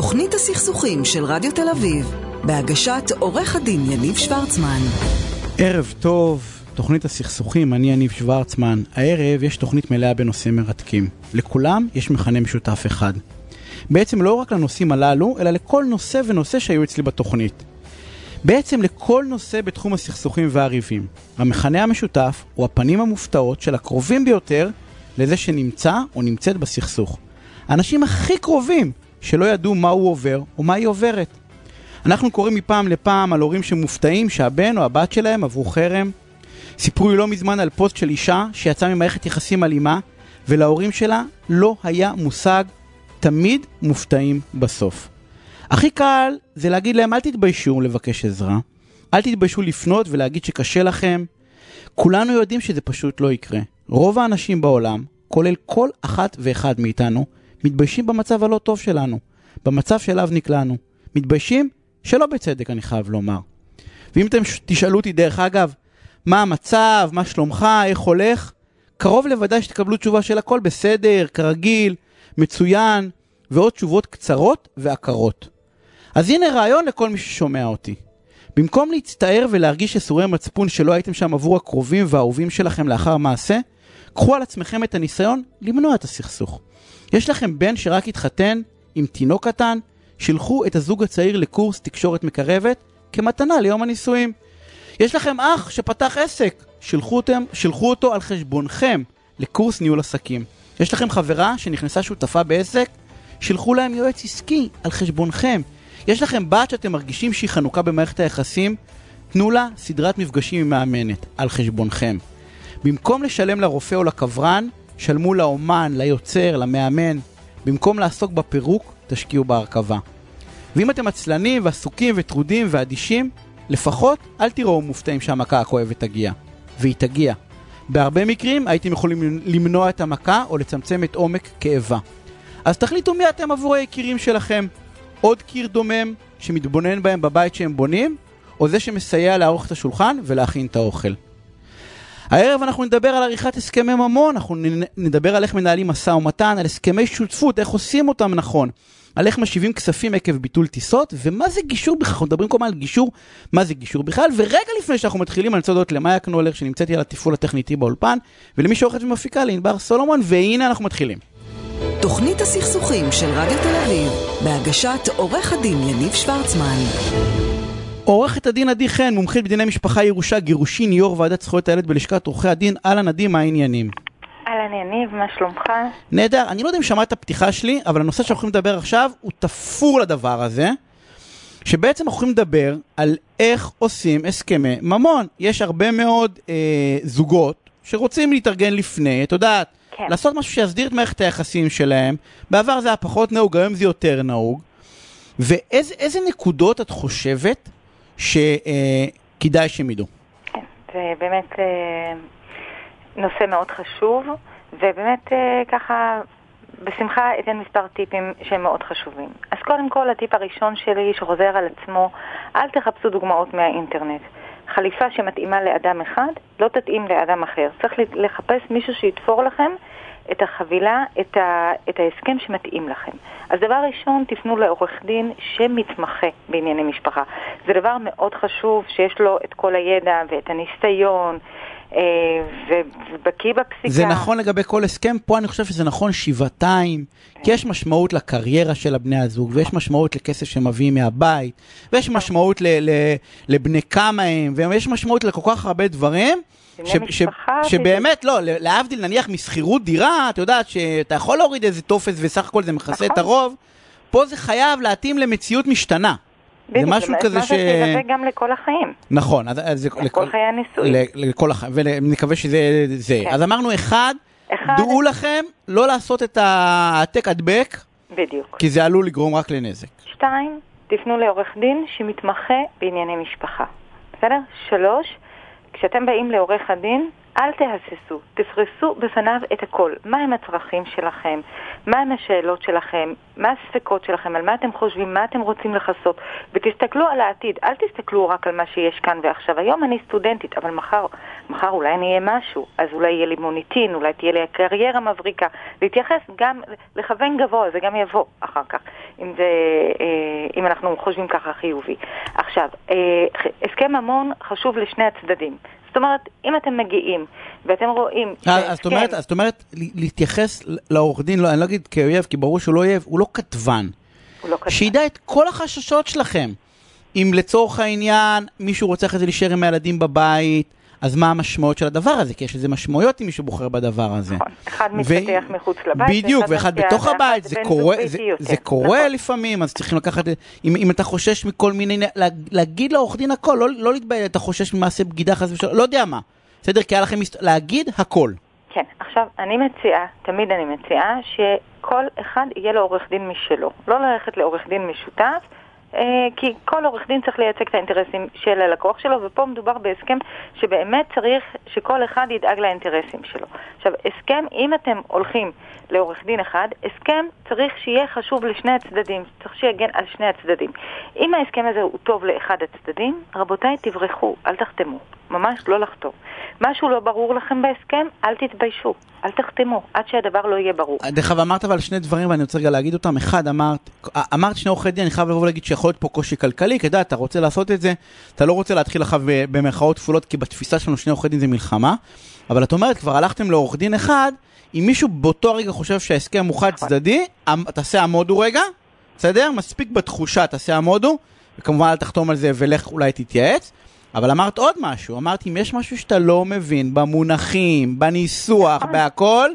תוכנית הסכסוכים של רדיו תל אביב, בהגשת עורך הדין יניב שוורצמן. ערב טוב, תוכנית הסכסוכים, אני יניב שוורצמן. הערב יש תוכנית מלאה בנושאים מרתקים. לכולם יש מכנה משותף אחד. בעצם לא רק לנושאים הללו, אלא לכל נושא ונושא שהיו אצלי בתוכנית. בעצם לכל נושא בתחום הסכסוכים והריבים. המכנה המשותף הוא הפנים המופתעות של הקרובים ביותר לזה שנמצא או נמצאת בסכסוך. האנשים הכי קרובים שלא ידעו מה הוא עובר או מה היא עוברת. אנחנו קוראים מפעם לפעם על הורים שמופתעים שהבן או הבת שלהם עברו חרם. סיפרו לי לא מזמן על פוסט של אישה שיצאה ממערכת יחסים אלימה ולהורים שלה לא היה מושג, תמיד מופתעים בסוף. הכי קל זה להגיד להם אל תתביישו לבקש עזרה, אל תתביישו לפנות ולהגיד שקשה לכם. כולנו יודעים שזה פשוט לא יקרה. רוב האנשים בעולם, כולל כל אחת ואחד מאיתנו, מתביישים במצב הלא טוב שלנו, במצב שאליו נקלענו. מתביישים שלא בצדק, אני חייב לומר. ואם אתם תשאלו אותי, דרך אגב, מה המצב, מה שלומך, איך הולך, קרוב לוודאי שתקבלו תשובה של הכל בסדר, כרגיל, מצוין, ועוד תשובות קצרות ועקרות. אז הנה רעיון לכל מי ששומע אותי. במקום להצטער ולהרגיש יסורי מצפון שלא הייתם שם עבור הקרובים והאהובים שלכם לאחר מעשה, קחו על עצמכם את הניסיון למנוע את הסכסוך. יש לכם בן שרק התחתן עם תינוק קטן, שילחו את הזוג הצעיר לקורס תקשורת מקרבת כמתנה ליום הנישואים. יש לכם אח שפתח עסק, שילחו, אותם, שילחו אותו על חשבונכם לקורס ניהול עסקים. יש לכם חברה שנכנסה שותפה בעסק, שילחו להם יועץ עסקי על חשבונכם. יש לכם בת שאתם מרגישים שהיא חנוכה במערכת היחסים, תנו לה סדרת מפגשים עם מאמנת על חשבונכם. במקום לשלם לרופא או לקברן, שלמו לאומן, ליוצר, למאמן. במקום לעסוק בפירוק, תשקיעו בהרכבה. ואם אתם עצלנים ועסוקים וטרודים ואדישים, לפחות אל תראו מופתעים שהמכה הכואבת תגיע. והיא תגיע. בהרבה מקרים הייתם יכולים למנוע את המכה או לצמצם את עומק כאבה. אז תחליטו מי אתם עבור היקירים שלכם. עוד קיר דומם שמתבונן בהם בבית שהם בונים, או זה שמסייע לערוך את השולחן ולהכין את האוכל. הערב אנחנו נדבר על עריכת הסכמי ממון, אנחנו נדבר על איך מנהלים משא ומתן, על הסכמי שותפות, איך עושים אותם נכון, על איך משיבים כספים עקב ביטול טיסות, ומה זה גישור בכלל, אנחנו מדברים כל הזמן על גישור, מה זה גישור בכלל, ורגע לפני שאנחנו מתחילים, אני רוצה להודות למאיה קנולר שנמצאתי על התפעול הטכניתי באולפן, ולמי שעורכת ומפיקה, לענבר סולומון, והנה אנחנו מתחילים. תוכנית הסכסוכים של רדיו תל אביב, בהגשת עורך הדין יניב שוורצמן. עורכת הדין עדי חן, מומחית בדיני משפחה, ירושה, גירושין, יו"ר ועדת זכויות הילד בלשכת עורכי הדין. אהלן עדי, מה העניינים? אהלן יניב, מה שלומך? נהדר, אני לא יודע אם שמעת את הפתיחה שלי, אבל הנושא שאנחנו יכולים לדבר עכשיו הוא תפור לדבר הזה, שבעצם אנחנו יכולים לדבר על איך עושים הסכמי ממון. יש הרבה מאוד אה, זוגות שרוצים להתארגן לפני, את יודעת, כן. לעשות משהו שיסדיר את מערכת היחסים שלהם. בעבר זה היה פחות נהוג, היום זה יותר נהוג. ואיזה נקודות את חושבת שכדאי שהם ידעו. כן, זה באמת אה, נושא מאוד חשוב, ובאמת אה, ככה, בשמחה אתן מספר טיפים שהם מאוד חשובים. אז קודם כל, הטיפ הראשון שלי, שחוזר על עצמו, אל תחפשו דוגמאות מהאינטרנט. חליפה שמתאימה לאדם אחד לא תתאים לאדם אחר. צריך לחפש מישהו שיתפור לכם את החבילה, את, ה, את ההסכם שמתאים לכם. אז דבר ראשון, תפנו לעורך דין שמתמחה בענייני משפחה. זה דבר מאוד חשוב שיש לו את כל הידע ואת הניסיון. אה, ובקיא בפסיקה. זה נכון לגבי כל הסכם, פה אני חושב שזה נכון שבעתיים, כי יש משמעות לקריירה של הבני הזוג, ויש משמעות לכסף שמביאים מהבית, ויש משמעות לבני כמה הם, ויש משמעות לכל כך הרבה דברים. ש, ש, שבאמת, לא, להבדיל נניח משכירות דירה, את יודעת שאתה יכול להוריד איזה טופס וסך הכל זה מכסה את נכון. הרוב, פה זה חייב להתאים למציאות משתנה. זה משהו כזה ש... זה גם לכל החיים. נכון. אז, אז לכל לכל חיי הניסוי. לכל החיים, ונקווה שזה זה. כן. אז אמרנו אחד, אחד, דעו לכם לא לעשות את העתק הדבק. בדיוק. כי זה עלול לגרום רק לנזק. שתיים, תפנו לעורך דין שמתמחה בענייני משפחה. בסדר? שלוש, כשאתם באים לעורך הדין, אל תהססו, תפרסו בפניו את הכל. מהם הצרכים שלכם? מהם השאלות שלכם? מה הספקות שלכם? על מה אתם חושבים? מה אתם רוצים לכסות? ותסתכלו על העתיד, אל תסתכלו רק על מה שיש כאן ועכשיו. היום אני סטודנטית, אבל מחר, מחר אולי אני אהיה משהו. אז אולי יהיה לי מוניטין, אולי תהיה לי קריירה מבריקה. להתייחס גם, לכוון גבוה, זה גם יבוא אחר כך, אם, זה, אה, אם אנחנו חושבים ככה חיובי. עכשיו, אה, הסכם ממון חשוב לשני הצדדים. זאת אומרת, אם אתם מגיעים ואתם רואים... אז זאת אומרת, זאת אומרת, להתייחס לעורך דין, לא, אני לא אגיד כאויב, כי ברור שהוא לא אויב, הוא לא כתבן. הוא לא כתבן. שידע את כל החששות שלכם. אם לצורך העניין מישהו רוצה אחרי זה להישאר עם הילדים בבית, אז מה המשמעות של הדבר הזה? כי יש לזה משמעויות אם מישהו בוחר בדבר הזה. נכון, אחד מתפתח מחוץ לבית, בדיוק, ואחד בתוך הבית, זה קורה, זה, זה קורה נכון. לפעמים, אז צריכים לקחת, אם, אם אתה חושש מכל מיני, לה, להגיד לעורך דין הכל, לא, לא להתבייש, אתה חושש ממעשה בגידה חס ושלום, לא יודע מה, בסדר? כי היה לכם, להגיד הכל. כן, עכשיו, אני מציעה, תמיד אני מציעה, שכל אחד יהיה לו עורך דין משלו. לא ללכת לעורך דין משותף, כי כל עורך דין צריך לייצג את האינטרסים של הלקוח שלו, ופה מדובר בהסכם שבאמת צריך שכל אחד ידאג לאינטרסים שלו. עכשיו, הסכם, אם אתם הולכים לעורך דין אחד, הסכם צריך שיהיה חשוב לשני הצדדים, צריך שיגן על שני הצדדים. אם ההסכם הזה הוא טוב לאחד הצדדים, רבותיי, תברחו, אל תחתמו. ממש לא לחתום. משהו לא ברור לכם בהסכם, אל תתביישו, אל תחתמו, עד שהדבר לא יהיה ברור. דרך אגב, אמרת אבל שני דברים ואני רוצה רגע להגיד אותם. אחד, אמרת, אמרת שני עורכי דין, אני חייב לבוא ולהגיד שיכול להיות פה קושי כלכלי, כי אתה רוצה לעשות את זה, אתה לא רוצה להתחיל עכשיו במרכאות כפולות, כי בתפיסה שלנו שני עורכי דין זה מלחמה, אבל את אומרת, כבר הלכתם לעורך דין אחד, אם מישהו באותו רגע חושב שההסכם הוא חד צדדי, תעשה עמודו רגע, בסדר? מספיק בתחושה, תעשה עמודו, וכמובן אל תחתום על זה ולך אולי תתייעץ. אבל אמרת עוד משהו, אמרת אם יש משהו שאתה לא מבין במונחים, בניסוח, בהכל,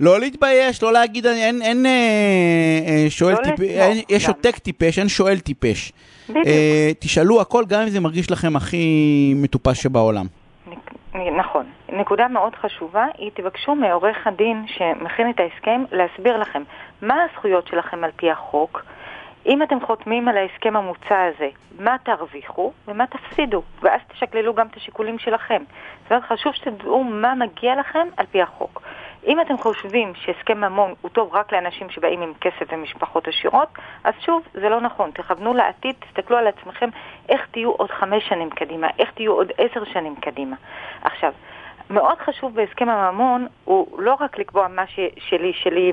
לא להתבייש, לא להגיד, אין, אין אה, אה, שואל לא טיפש, אין, יש גם. עותק טיפש, אין שואל טיפש. בדיוק. אה, תשאלו הכל, גם אם זה מרגיש לכם הכי מטופש שבעולם. נכון. נקודה מאוד חשובה היא תבקשו מעורך הדין שמכין את ההסכם להסביר לכם מה הזכויות שלכם על פי החוק. אם אתם חותמים על ההסכם המוצע הזה, מה תרוויחו ומה תפסידו, ואז תשקללו גם את השיקולים שלכם. זאת אומרת, חשוב שתדעו מה מגיע לכם על פי החוק. אם אתם חושבים שהסכם ממון הוא טוב רק לאנשים שבאים עם כסף ומשפחות עשירות, אז שוב, זה לא נכון. תכוונו לעתיד, תסתכלו על עצמכם איך תהיו עוד חמש שנים קדימה, איך תהיו עוד עשר שנים קדימה. עכשיו, מאוד חשוב בהסכם הממון הוא לא רק לקבוע מה ששלי, שלי,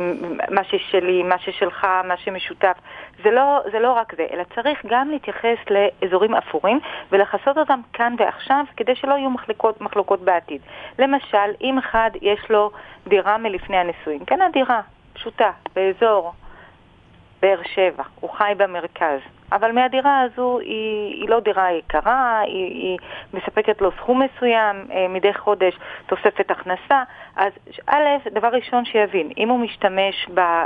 מה ששלי, מה ששלך, מה שמשותף, זה לא, זה לא רק זה, אלא צריך גם להתייחס לאזורים אפורים ולכסות אותם כאן ועכשיו כדי שלא יהיו מחלוקות, מחלוקות בעתיד. למשל, אם אחד יש לו דירה מלפני הנישואין, קנה דירה פשוטה באזור באר שבע, הוא חי במרכז, אבל מהדירה הזו היא, היא לא דירה יקרה, היא, היא מספקת לו סכום מסוים אה, מדי חודש, תוספת הכנסה. אז א', דבר ראשון שיבין, אם הוא משתמש ב, אה,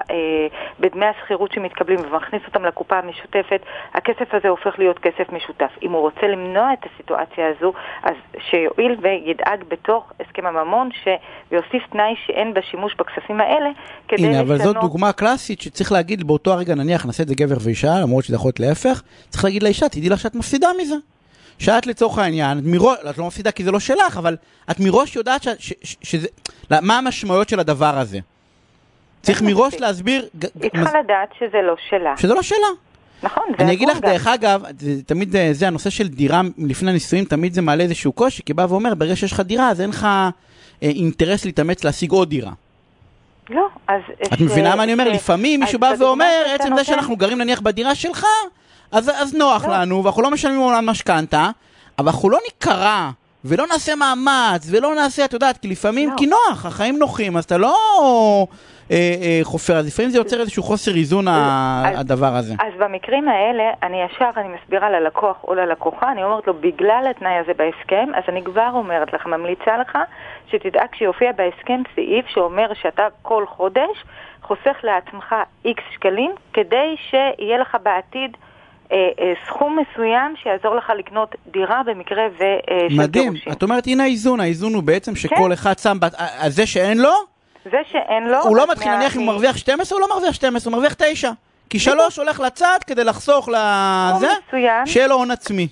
בדמי השכירות שמתקבלים ומכניס אותם לקופה המשותפת, הכסף הזה הופך להיות כסף משותף. אם הוא רוצה למנוע את הסיטואציה הזו, אז שיועיל וידאג בתוך הסכם הממון ש... ויוסיף תנאי שאין בשימוש בכספים האלה כדי הנה, לשנות... אבל זאת דוגמה קלאסית שצריך להגיד באותו הרגע, נניח נעשה את זה גבר ואישה, למרות שזה יכול להיות להפך, צריך להגיד לאישה, תדעי לך שאת מפסידה מזה. שאת לצורך העניין, את מראש, את לא מפסידה כי זה לא שלך, אבל את מראש יודעת ש, ש, ש, שזה, מה המשמעויות של הדבר הזה. צריך מראש. להסביר, היא מס- צריכה לדעת שזה לא שלה. שזה לא שלה. נכון, זה אני אגיד לך. דרך אגב, זה, תמיד זה, זה הנושא של דירה לפני הנישואים, תמיד זה מעלה איזשהו קושי, כי בא ואומר, ברגע שיש לך דירה, אז אין לך אה, אינטרס להתאמץ להשיג עוד דירה. לא, אז... את ש- מבינה מה אני אומר? ש- לפעמים מישהו בא ואומר, עצם זה שאנחנו גרים נניח בדירה שלך, אז, אז נוח לא. לנו, ואנחנו לא משלמים עולם משכנתה, אבל אנחנו לא ניקרע, ולא נעשה מאמץ, ולא נעשה, את יודעת, כי לפעמים, לא. כי נוח, החיים נוחים, אז אתה לא אה, אה, חופר, אז לפעמים זה יוצר איזשהו חוסר איזון אז- הדבר הזה. אז במקרים האלה, אני ישר, אני מסבירה ללקוח או ללקוחה, אני אומרת לו, בגלל התנאי הזה בהסכם, אז אני כבר אומרת לך, ממליצה לך, שתדאג שיופיע בהסכם סעיף שאומר שאתה כל חודש חוסך לעצמך איקס שקלים, כדי שיהיה לך בעתיד סכום מסוים שיעזור לך לקנות דירה במקרה ו... אה, מדהים. את אומרת, הנה האיזון, האיזון הוא בעצם שכל כן. אחד שם, אז זה שאין לו, זה שאין לו... הוא לא מתחיל, נניח אם הוא מרוויח 12, הוא לא מרוויח 12, הוא מרוויח 9. כי שלוש הולך לצד כדי לחסוך לזה. שיהיה לו הון עצמי.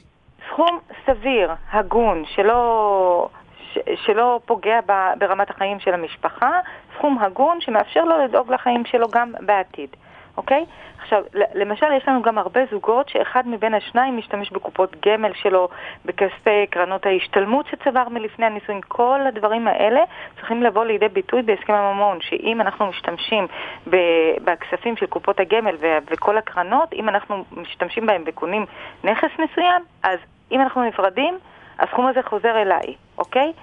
סכום סביר, הגון, שלא, ש, שלא פוגע ב, ברמת החיים של המשפחה, סכום הגון שמאפשר לו לדאוג לחיים שלו גם בעתיד, אוקיי? עכשיו, למשל, יש לנו גם הרבה זוגות שאחד מבין השניים משתמש בקופות גמל שלו, בכספי קרנות ההשתלמות שצבר מלפני הנישואין. כל הדברים האלה צריכים לבוא לידי ביטוי בהסכם הממון, שאם אנחנו משתמשים בכספים של קופות הגמל וכל הקרנות, אם אנחנו משתמשים בהם וקונים נכס מסוים, אז אם אנחנו נפרדים, הסכום הזה חוזר אליי, אוקיי?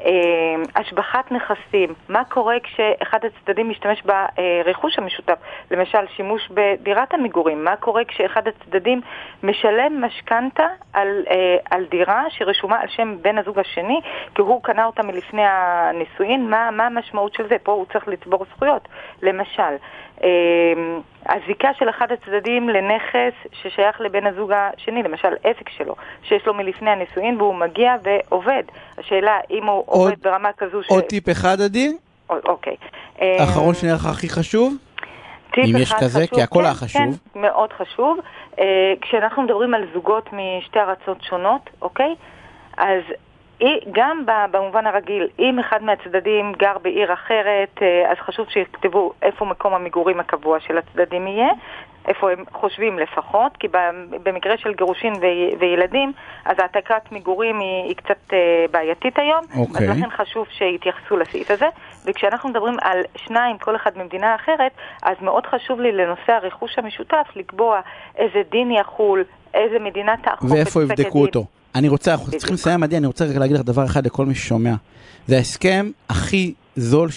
אה, השבחת נכסים, מה קורה כשאחד הצדדים משתמש ברכוש המשותף, למשל שימוש בדירת המגורים, מה קורה כשאחד הצדדים משלם משכנתה על, אה, על דירה שרשומה על שם בן הזוג השני, כי הוא קנה אותה מלפני הנישואין, מה, מה המשמעות של זה? פה הוא צריך לצבור זכויות, למשל. אמ, הזיקה של אחד הצדדים לנכס ששייך לבן הזוג השני, למשל עסק שלו, שיש לו מלפני הנישואין והוא מגיע ועובד. השאלה אם הוא עוד, עובד ברמה כזו ש... עוד טיפ אחד, עדי? אוקיי. האחרון אמ, שנראה לך הכי חשוב? טיפ אם יש כזה, חשוב, כי הכל כן, היה חשוב. כן, מאוד חשוב. אה, כשאנחנו מדברים על זוגות משתי ארצות שונות, אוקיי? אז גם במובן הרגיל, אם אחד מהצדדים גר בעיר אחרת, אה, אז חשוב שיכתבו איפה מקום המגורים הקבוע של הצדדים יהיה, איפה הם חושבים לפחות, כי במקרה של גירושין וילדים, אז העתקת מגורים היא, היא קצת אה, בעייתית היום, okay. אז אוקיי. לכן חשוב שיתייחסו לסעיף הזה. וכשאנחנו מדברים על שניים, כל אחד ממדינה אחרת, אז מאוד חשוב לי לנושא הרכוש המשותף לקבוע איזה דין יחול, איזה מדינה תאכוף את פסק הדין. ואיפה יבדקו אותו. אני רוצה, אנחנו צריכים לסיים, עדי, אני רוצה רק להגיד לך דבר אחד לכל מי ששומע. זה ההסכם הכי זול,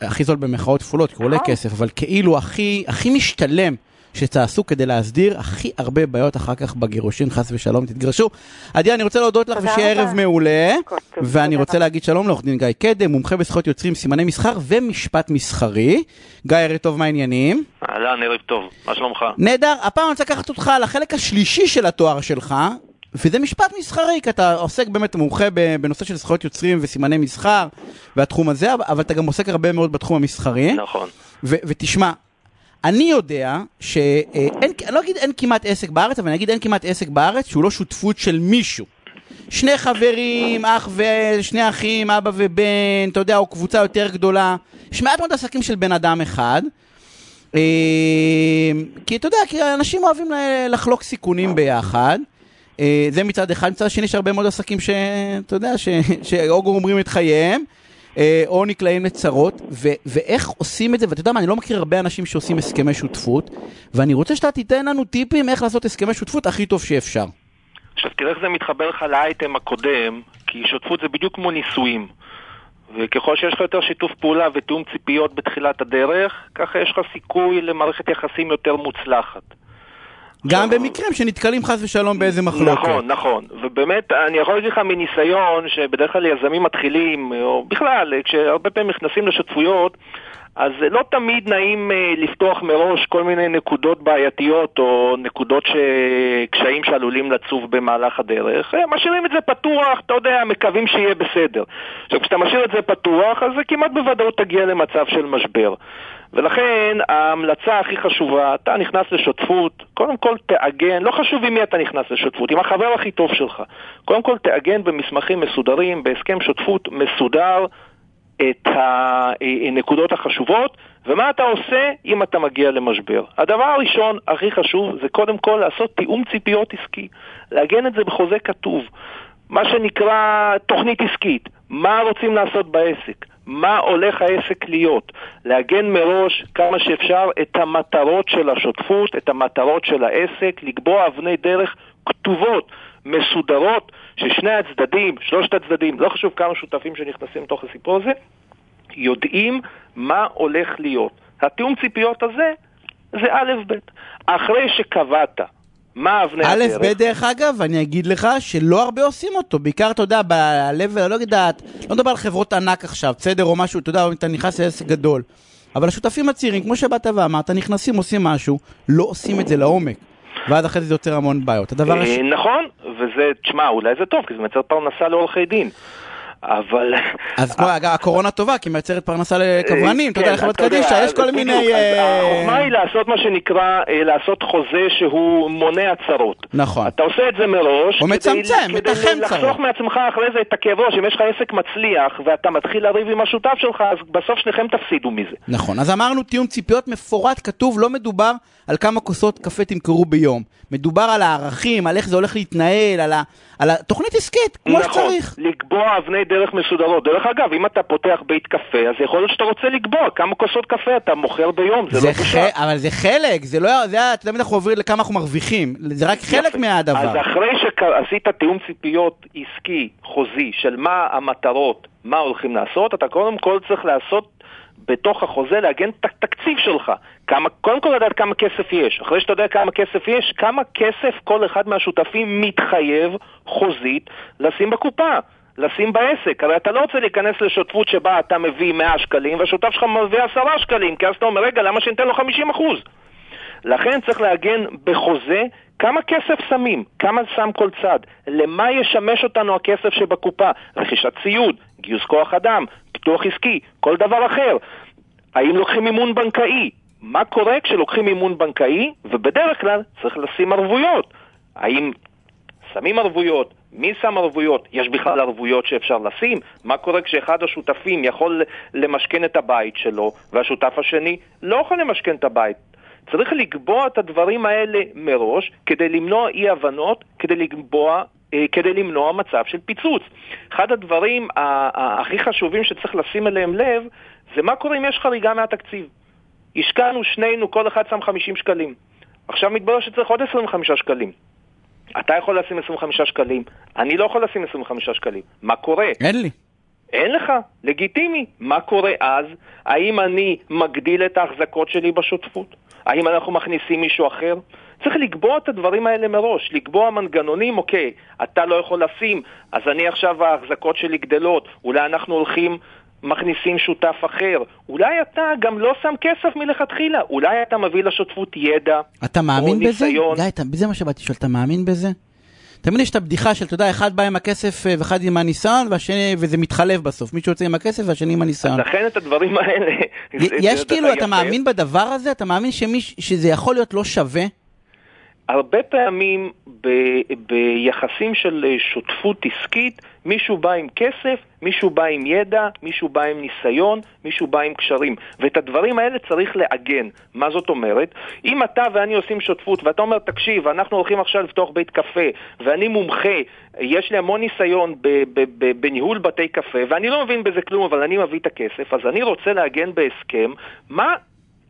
הכי זול במחאות כפולות, כי הוא עולה כסף, אבל כאילו הכי, הכי משתלם שתעשו כדי להסדיר הכי הרבה בעיות אחר כך בגירושין, חס ושלום, תתגרשו. עדי, אני רוצה להודות לך ושיהיה ערב מעולה, ואני רוצה להגיד שלום לעורך דין גיא קדם, מומחה בזכויות יוצרים, סימני מסחר ומשפט מסחרי. גיא, ערב טוב, מה העניינים? אהלן, ערב טוב, מה שלומך? נהדר, הפעם אני רוצה לקחת אותך לחלק השלישי של התואר שלך, וזה משפט מסחרי, כי אתה עוסק באמת מומחה בנושא של זכויות יוצרים וסימני מסחר והתחום הזה, אבל אתה גם עוסק הרבה מאוד בתחום המסחרי. נכון. ותשמע, אני יודע שאין, אני לא אגיד אין כמעט עסק בארץ, אבל אני אגיד אין כמעט עסק בארץ שהוא לא שותפות של מישהו. שני חברים, אח ושני אחים, אבא ובן, אתה יודע, או קבוצה יותר גדולה. יש מעט מאוד עסקים של בן אדם אחד. אה, כי אתה יודע, כי אנשים אוהבים לחלוק סיכונים ביחד. אה, זה מצד אחד, מצד שני יש הרבה מאוד עסקים שאתה יודע, שאו גומרים את חייהם, אה, או נקלעים לצרות, ו- ואיך עושים את זה, ואתה יודע מה, אני לא מכיר הרבה אנשים שעושים הסכמי שותפות, ואני רוצה שאתה תיתן לנו טיפים איך לעשות הסכמי שותפות הכי טוב שאפשר. עכשיו תראה איך זה מתחבר לך לאייטם הקודם, כי שותפות זה בדיוק כמו נישואים. וככל שיש לך יותר שיתוף פעולה ותיאום ציפיות בתחילת הדרך, ככה יש לך סיכוי למערכת יחסים יותר מוצלחת. גם במקרים שנתקלים חס ושלום באיזה מחלוקת. נכון, נכון. ובאמת, אני יכול להגיד לך מניסיון, שבדרך כלל יזמים מתחילים, או בכלל, כשהרבה פעמים נכנסים לשותפויות, אז לא תמיד נעים uh, לפתוח מראש כל מיני נקודות בעייתיות או נקודות ש... קשיים שעלולים לצוף במהלך הדרך. אה, משאירים את זה פתוח, אתה יודע, מקווים שיהיה בסדר. עכשיו, כשאתה משאיר את זה פתוח, אז זה כמעט בוודאות תגיע למצב של משבר. ולכן ההמלצה הכי חשובה, אתה נכנס לשותפות, קודם כל תעגן, לא חשוב עם מי אתה נכנס לשותפות, עם החבר הכי טוב שלך. קודם כל תעגן במסמכים מסודרים, בהסכם שותפות מסודר, את הנקודות החשובות, ומה אתה עושה אם אתה מגיע למשבר. הדבר הראשון, הכי חשוב, זה קודם כל לעשות תיאום ציפיות עסקי. לעגן את זה בחוזה כתוב. מה שנקרא תוכנית עסקית. מה רוצים לעשות בעסק? מה הולך העסק להיות, לעגן מראש כמה שאפשר את המטרות של השותפות, את המטרות של העסק, לקבוע אבני דרך כתובות, מסודרות, ששני הצדדים, שלושת הצדדים, לא חשוב כמה שותפים שנכנסים לתוך הסיפור הזה, יודעים מה הולך להיות. התיאום ציפיות הזה זה א' ב'. אחרי שקבעת מה אבני הדרך? א', ב', דרך אגב, אני אגיד לך שלא הרבה עושים אותו, בעיקר, אתה יודע, ב-level, לא יודעת, לא מדבר על חברות ענק עכשיו, בסדר, או משהו, אתה יודע, אתה נכנס לעסק גדול. אבל השותפים הצעירים, כמו שבאת ואמרת, נכנסים, עושים משהו, לא עושים את זה לעומק. ואז אחרי זה יוצר המון בעיות. הדבר אה, הש... נכון, וזה, תשמע, אולי זה טוב, כי זה מייצר פרנסה לעורכי דין. אבל... אז כמו, אגב, הקורונה טובה, כי מייצרת פרנסה לקברנים, אתה יודע, כן, לחברת יודע, קדישא, יש כל מיני... אה, החוכמה היא לעשות מה שנקרא, אה, לעשות חוזה שהוא מונע צרות. נכון. אתה עושה את זה מראש, הוא כדי- מצמצם, כדי מתחם לחסוך צרות. מעצמך אחרי זה את הכאב ראש, אם יש לך עסק מצליח ואתה מתחיל לריב עם השותף שלך, אז בסוף שניכם תפסידו מזה. נכון, אז אמרנו תיאום ציפיות מפורט, כתוב, לא מדובר על כמה כוסות קפה תמכרו ביום. מדובר על הערכים, על איך זה הולך להתנהל, על, ה, על התוכנית עסקית, כמו נכון, שצריך. לקבוע אבני דרך מסודרות. דרך אגב, אם אתה פותח בית קפה, אז יכול להיות שאתה רוצה לקבוע כמה כוסות קפה אתה מוכר ביום, זה, זה לא ח... בושה. אבל זה חלק, זה לא, זה, אתה תמיד אנחנו עוברים לכמה אנחנו מרוויחים, זה רק חלק יפה. מהדבר. אז אחרי שעשית תיאום ציפיות עסקי, חוזי, של מה המטרות, מה הולכים לעשות, אתה קודם כל צריך לעשות בתוך החוזה, לעגן את התקציב שלך. כמה, קודם כל לדעת כמה כסף יש. אחרי שאתה יודע כמה כסף יש, כמה כסף כל אחד מהשותפים מתחייב חוזית לשים בקופה. לשים בעסק, הרי אתה לא רוצה להיכנס לשותפות שבה אתה מביא 100 שקלים והשותף שלך מביא 10 שקלים, כי אז אתה אומר, רגע, למה שניתן לו 50 אחוז? לכן צריך לעגן בחוזה כמה כסף שמים, כמה שם כל צד, למה ישמש אותנו הכסף שבקופה, רכישת ציוד, גיוס כוח אדם, פיתוח עסקי, כל דבר אחר. האם לוקחים מימון בנקאי? מה קורה כשלוקחים מימון בנקאי? ובדרך כלל צריך לשים ערבויות. האם שמים ערבויות, מי שם ערבויות? יש בכלל ערבויות שאפשר לשים? מה קורה כשאחד השותפים יכול למשכן את הבית שלו והשותף השני לא יכול למשכן את הבית? צריך לקבוע את הדברים האלה מראש כדי למנוע אי הבנות, כדי לקבוע אה, כדי למנוע מצב של פיצוץ. אחד הדברים הכי חשובים שצריך לשים אליהם לב זה מה קורה אם יש חריגה מהתקציב. השקענו שנינו, כל אחד שם 50 שקלים. עכשיו מתברר שצריך עוד 25 שקלים. אתה יכול לשים 25 שקלים, אני לא יכול לשים 25 שקלים. מה קורה? אין לי. אין לך, לגיטימי. מה קורה אז? האם אני מגדיל את ההחזקות שלי בשותפות? האם אנחנו מכניסים מישהו אחר? צריך לקבוע את הדברים האלה מראש, לקבוע מנגנונים, אוקיי, אתה לא יכול לשים, אז אני עכשיו ההחזקות שלי גדלות, אולי אנחנו הולכים, מכניסים שותף אחר, אולי אתה גם לא שם כסף מלכתחילה, אולי אתה מביא לשותפות ידע, אתה מאמין בזה? גיא, אתה- זה מה שבאתי לשאול, אתה מאמין בזה? תמיד יש את הבדיחה של, אתה יודע, אחד בא עם הכסף אה, ואחד עם הניסיון, והשני, וזה מתחלף בסוף. מישהו יוצא עם הכסף והשני עם הניסיון. לכן את הדברים האלה... יש כאילו, אתה. מאמין בדבר הזה? אתה מאמין שזה יכול להיות לא שווה? הרבה פעמים ביחסים של אה, שותפות עסקית, מישהו בא עם כסף, מישהו בא עם ידע, מישהו בא עם ניסיון, מישהו בא עם קשרים. ואת הדברים האלה צריך לעגן. מה זאת אומרת? אם אתה ואני עושים שותפות, ואתה אומר, תקשיב, אנחנו הולכים עכשיו לפתוח בית קפה, ואני מומחה, יש לי המון ניסיון בניהול בתי קפה, ואני לא מבין בזה כלום, אבל אני מביא את הכסף, אז אני רוצה לעגן בהסכם מה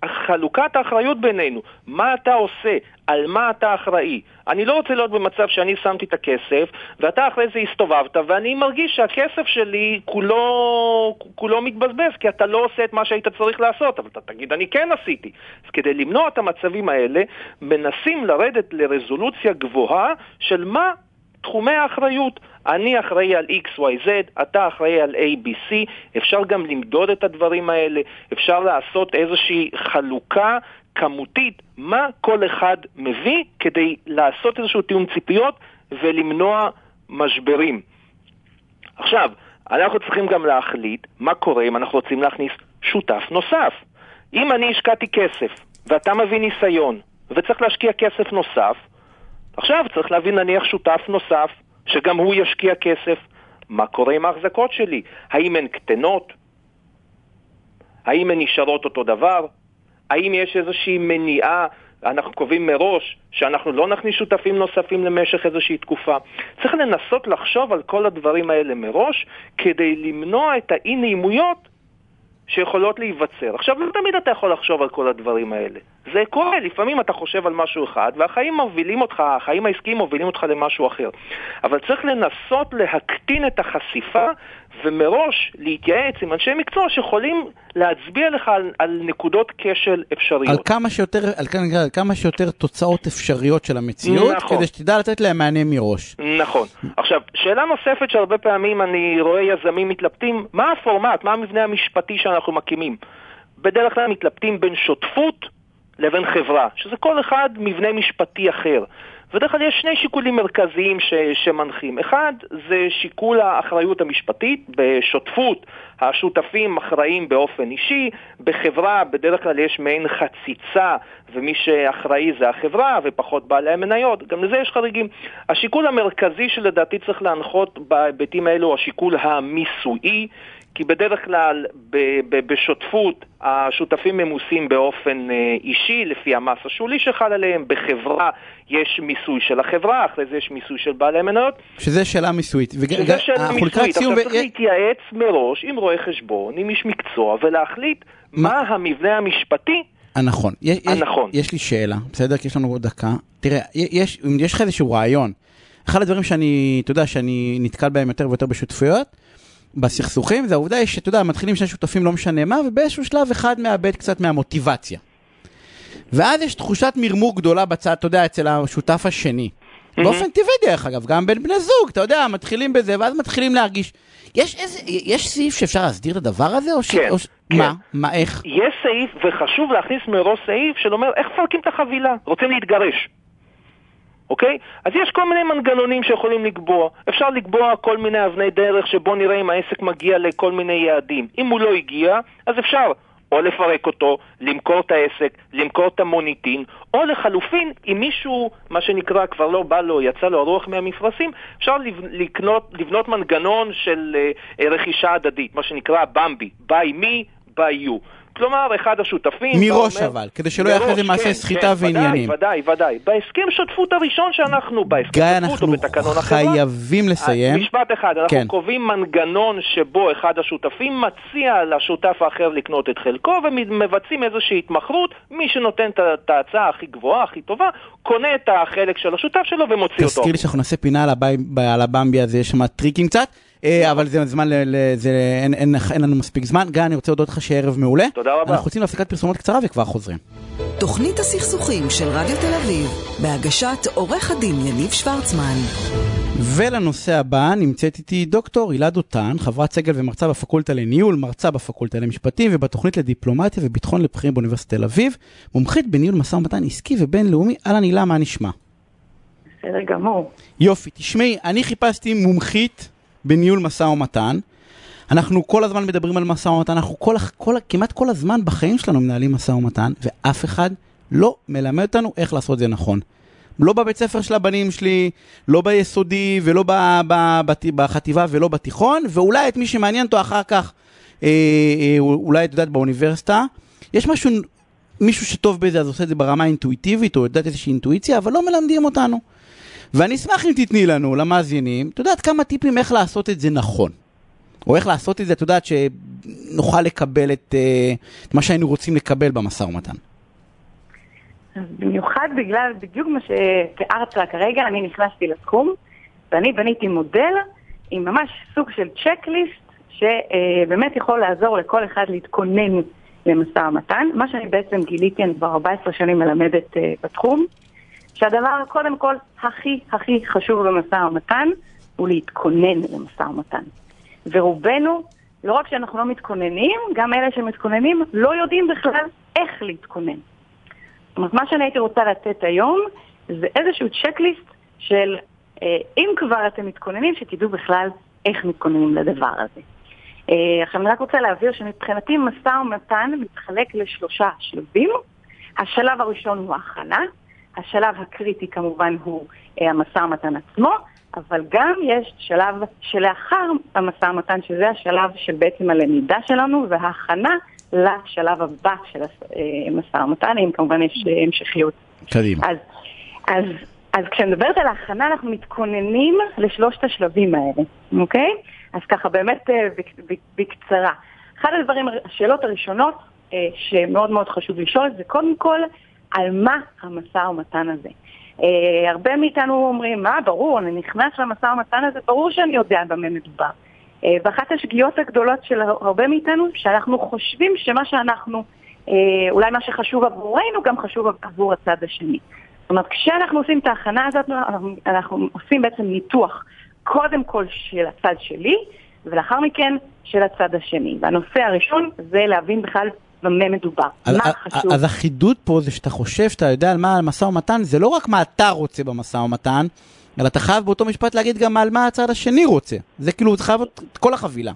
חלוקת האחריות בינינו, מה אתה עושה, על מה אתה אחראי. אני לא רוצה להיות במצב שאני שמתי את הכסף, ואתה אחרי זה הסתובבת, ואני מרגיש שהכסף שלי כולו, כולו מתבזבז, כי אתה לא עושה את מה שהיית צריך לעשות, אבל אתה תגיד, אני כן עשיתי. אז כדי למנוע את המצבים האלה, מנסים לרדת לרזולוציה גבוהה של מה תחומי האחריות. אני אחראי על XYZ, אתה אחראי על ABC, אפשר גם למדוד את הדברים האלה, אפשר לעשות איזושהי חלוקה כמותית, מה כל אחד מביא כדי לעשות איזשהו תיאום ציפיות ולמנוע משברים. עכשיו, אנחנו צריכים גם להחליט מה קורה אם אנחנו רוצים להכניס שותף נוסף. אם אני השקעתי כסף ואתה מביא ניסיון וצריך להשקיע כסף נוסף, עכשיו צריך להביא נניח שותף נוסף, שגם הוא ישקיע כסף. מה קורה עם ההחזקות שלי? האם הן קטנות? האם הן נשארות אותו דבר? האם יש איזושהי מניעה, אנחנו קובעים מראש, שאנחנו לא נכניס שותפים נוספים למשך איזושהי תקופה? צריך לנסות לחשוב על כל הדברים האלה מראש, כדי למנוע את האי נעימויות שיכולות להיווצר. עכשיו, לא תמיד אתה יכול לחשוב על כל הדברים האלה. זה קורה, לפעמים אתה חושב על משהו אחד, והחיים מובילים אותך, החיים העסקיים מובילים אותך למשהו אחר. אבל צריך לנסות להקטין את החשיפה, ומראש להתייעץ עם אנשי מקצוע שיכולים להצביע לך על, על נקודות כשל אפשריות. על כמה שיותר, על, כמה- על כמה שיותר תוצאות אפשריות של המציאות, נכון. כדי שתדע לתת להם מענה מראש. נכון. עכשיו, שאלה נוספת שהרבה פעמים אני רואה יזמים מתלבטים, מה הפורמט, מה המבנה המשפטי שאנחנו מקימים? בדרך כלל מתלבטים בין שותפות לבין חברה, שזה כל אחד מבנה משפטי אחר. בדרך כלל יש שני שיקולים מרכזיים ש, שמנחים. אחד, זה שיקול האחריות המשפטית. בשותפות השותפים אחראים באופן אישי, בחברה בדרך כלל יש מעין חציצה ומי שאחראי זה החברה ופחות בעלי המניות, גם לזה יש חריגים. השיקול המרכזי שלדעתי צריך להנחות בהיבטים האלו הוא השיקול המיסויי. כי בדרך כלל בשותפות השותפים ממוסים באופן אה, אישי לפי המס השולי שחל עליהם, בחברה יש מיסוי של החברה, אחרי זה יש מיסוי של בעלי מניות. שזה שאלה מיסויית. שזה שאלה מיסויית, עכשיו צריך להתייעץ מראש עם רואה חשבון, עם איש מקצוע, ולהחליט מה המבנה המשפטי הנכון. הנכון. יש לי שאלה, בסדר? כי יש לנו עוד דקה. תראה, יש, יש לך איזשהו רעיון. אחד הדברים שאני, אתה יודע, שאני נתקל בהם יותר ויותר בשותפויות, בסכסוכים, זה העובדה שאתה יודע, מתחילים שני שותפים לא משנה מה, ובאיזשהו שלב אחד מאבד קצת מהמוטיבציה. ואז יש תחושת מרמור גדולה בצד, אתה יודע, אצל השותף השני. Mm-hmm. באופן טבעי דרך אגב, גם בין בני זוג, אתה יודע, מתחילים בזה, ואז מתחילים להרגיש. יש איזה, יש סעיף שאפשר להסדיר את הדבר הזה? או ש... כן, או ש... כן. מה? מה, איך? יש סעיף, וחשוב להכניס מראש סעיף של אומר, איך מפרקים את החבילה? רוצים להתגרש. אוקיי? אז יש כל מיני מנגנונים שיכולים לקבוע. אפשר לקבוע כל מיני אבני דרך שבו נראה אם העסק מגיע לכל מיני יעדים. אם הוא לא הגיע, אז אפשר או לפרק אותו, למכור את העסק, למכור את המוניטין, או לחלופין, אם מישהו, מה שנקרא, כבר לא בא לו, יצא לו הרוח מהמפרשים, אפשר לקנות, לבנות מנגנון של uh, רכישה הדדית, מה שנקרא במבי, by me, by you. כלומר, אחד השותפים... מראש אומר, אבל, כדי שלא יהיה אחרי זה מעשה כן, סחיטה כן, ועניינים. ודאי, ודאי, ודאי. בהסכם שותפות הראשון שאנחנו, בהסכם שותפות או בתקנון החברה... גיא, אנחנו חייבים לסיים. משפט אחד, אנחנו כן. קובעים מנגנון שבו אחד השותפים מציע לשותף האחר לקנות את חלקו, ומבצעים איזושהי התמחרות, מי שנותן את ההצעה הכי גבוהה, הכי טובה, קונה את החלק של השותף שלו ומוציא אותו. תזכיר לי שאנחנו נעשה פינה על הבמבי הזה, יש שם טריקים קצת. אה, אבל זה זמן, אין לנו מספיק זמן. גיא, אני רוצה להודות לך שערב מעולה. תודה רבה. אנחנו יוצאים להפסקת פרסומות קצרה וכבר חוזרים. תוכנית הסכסוכים של רדיו תל אביב, בהגשת עורך הדין יניב שוורצמן. ולנושא הבא נמצאת איתי דוקטור הילה דותן, חברת סגל ומרצה בפקולטה לניהול, מרצה בפקולטה למשפטים ובתוכנית לדיפלומטיה וביטחון לבחירים באוניברסיטת תל אביב, מומחית בניהול משא ומתן עסקי ובינלאומי. אהלן הילה, מה נשמע? בסדר גמור. יופי, תשמעי, אני חיפשתי מומחית בניהול משא ומתן. אנחנו כל הזמן מדברים על משא ומתן, אנחנו כל, כל, כמעט כל הזמן בחיים שלנו מנהלים משא ומתן, ואף אחד לא מלמד אותנו איך לעשות את זה נכון. לא בבית ספר של הבנים שלי, לא ביסודי ולא ב, ב, ב, בחטיבה ולא בתיכון, ואולי את מי שמעניין אותו אחר כך, אה, אה, אולי את יודעת באוניברסיטה. יש משהו, מישהו שטוב בזה אז עושה את זה ברמה האינטואיטיבית, או יודעת איזושהי אינטואיציה, אבל לא מלמדים אותנו. ואני אשמח אם תתני לנו, למאזינים, את יודעת כמה טיפים איך לעשות את זה נכון. או איך לעשות את זה, את יודעת, שנוכל לקבל את, אה, את מה שהיינו רוצים לקבל במשא ומתן. במיוחד בגלל בדיוק מה שתיארת כרגע, אני נכנסתי לתחום, ואני בניתי מודל עם ממש סוג של צ'קליסט, שבאמת יכול לעזור לכל אחד להתכונן למשא ומתן. מה שאני בעצם גיליתי, אני כבר 14 שנים מלמדת אה, בתחום, שהדבר קודם כל הכי הכי חשוב במשא ומתן הוא להתכונן למשא ומתן. ורובנו, לא רק שאנחנו לא מתכוננים, גם אלה שמתכוננים לא יודעים בכלל איך להתכונן. זאת אומרת, מה שאני הייתי רוצה לתת היום זה איזשהו צ'קליסט של אה, אם כבר אתם מתכוננים, שתדעו בכלל איך מתכוננים לדבר הזה. אה, עכשיו אני רק רוצה להבהיר שמבחינתי משא ומתן מתחלק לשלושה שלבים. השלב הראשון הוא הכנה, השלב הקריטי כמובן הוא אה, המשא ומתן עצמו, אבל גם יש שלב שלאחר המשא ומתן, שזה השלב של בעצם הלמידה שלנו וההכנה לשלב הבא של המשא ומתן, אם כמובן יש אה, המשכיות. קדימה. אז, אז, אז כשאני מדברת על ההכנה, אנחנו מתכוננים לשלושת השלבים האלה, אוקיי? אז ככה באמת אה, בקצרה. אחד הדברים, השאלות הראשונות שמאוד מאוד חשוב לשאול זה קודם כל, על מה המשא ומתן הזה. Uh, הרבה מאיתנו אומרים, מה, ברור, אני נכנס למשא ומתן הזה, ברור שאני יודע במה מדובר. Uh, ואחת השגיאות הגדולות של הרבה מאיתנו, שאנחנו חושבים שמה שאנחנו, uh, אולי מה שחשוב עבורנו, גם חשוב עבור הצד השני. זאת אומרת, כשאנחנו עושים את ההכנה הזאת, אנחנו, אנחנו עושים בעצם ניתוח קודם כל של הצד שלי, ולאחר מכן של הצד השני. והנושא הראשון זה להבין בכלל במה מדובר, אז, מה חשוב. אז החידוד פה זה שאתה חושב שאתה יודע על מה המשא ומתן, זה לא רק מה אתה רוצה במשא ומתן, אלא אתה חייב באותו משפט להגיד גם על מה הצד השני רוצה. זה כאילו, זה חייב את כל החבילה.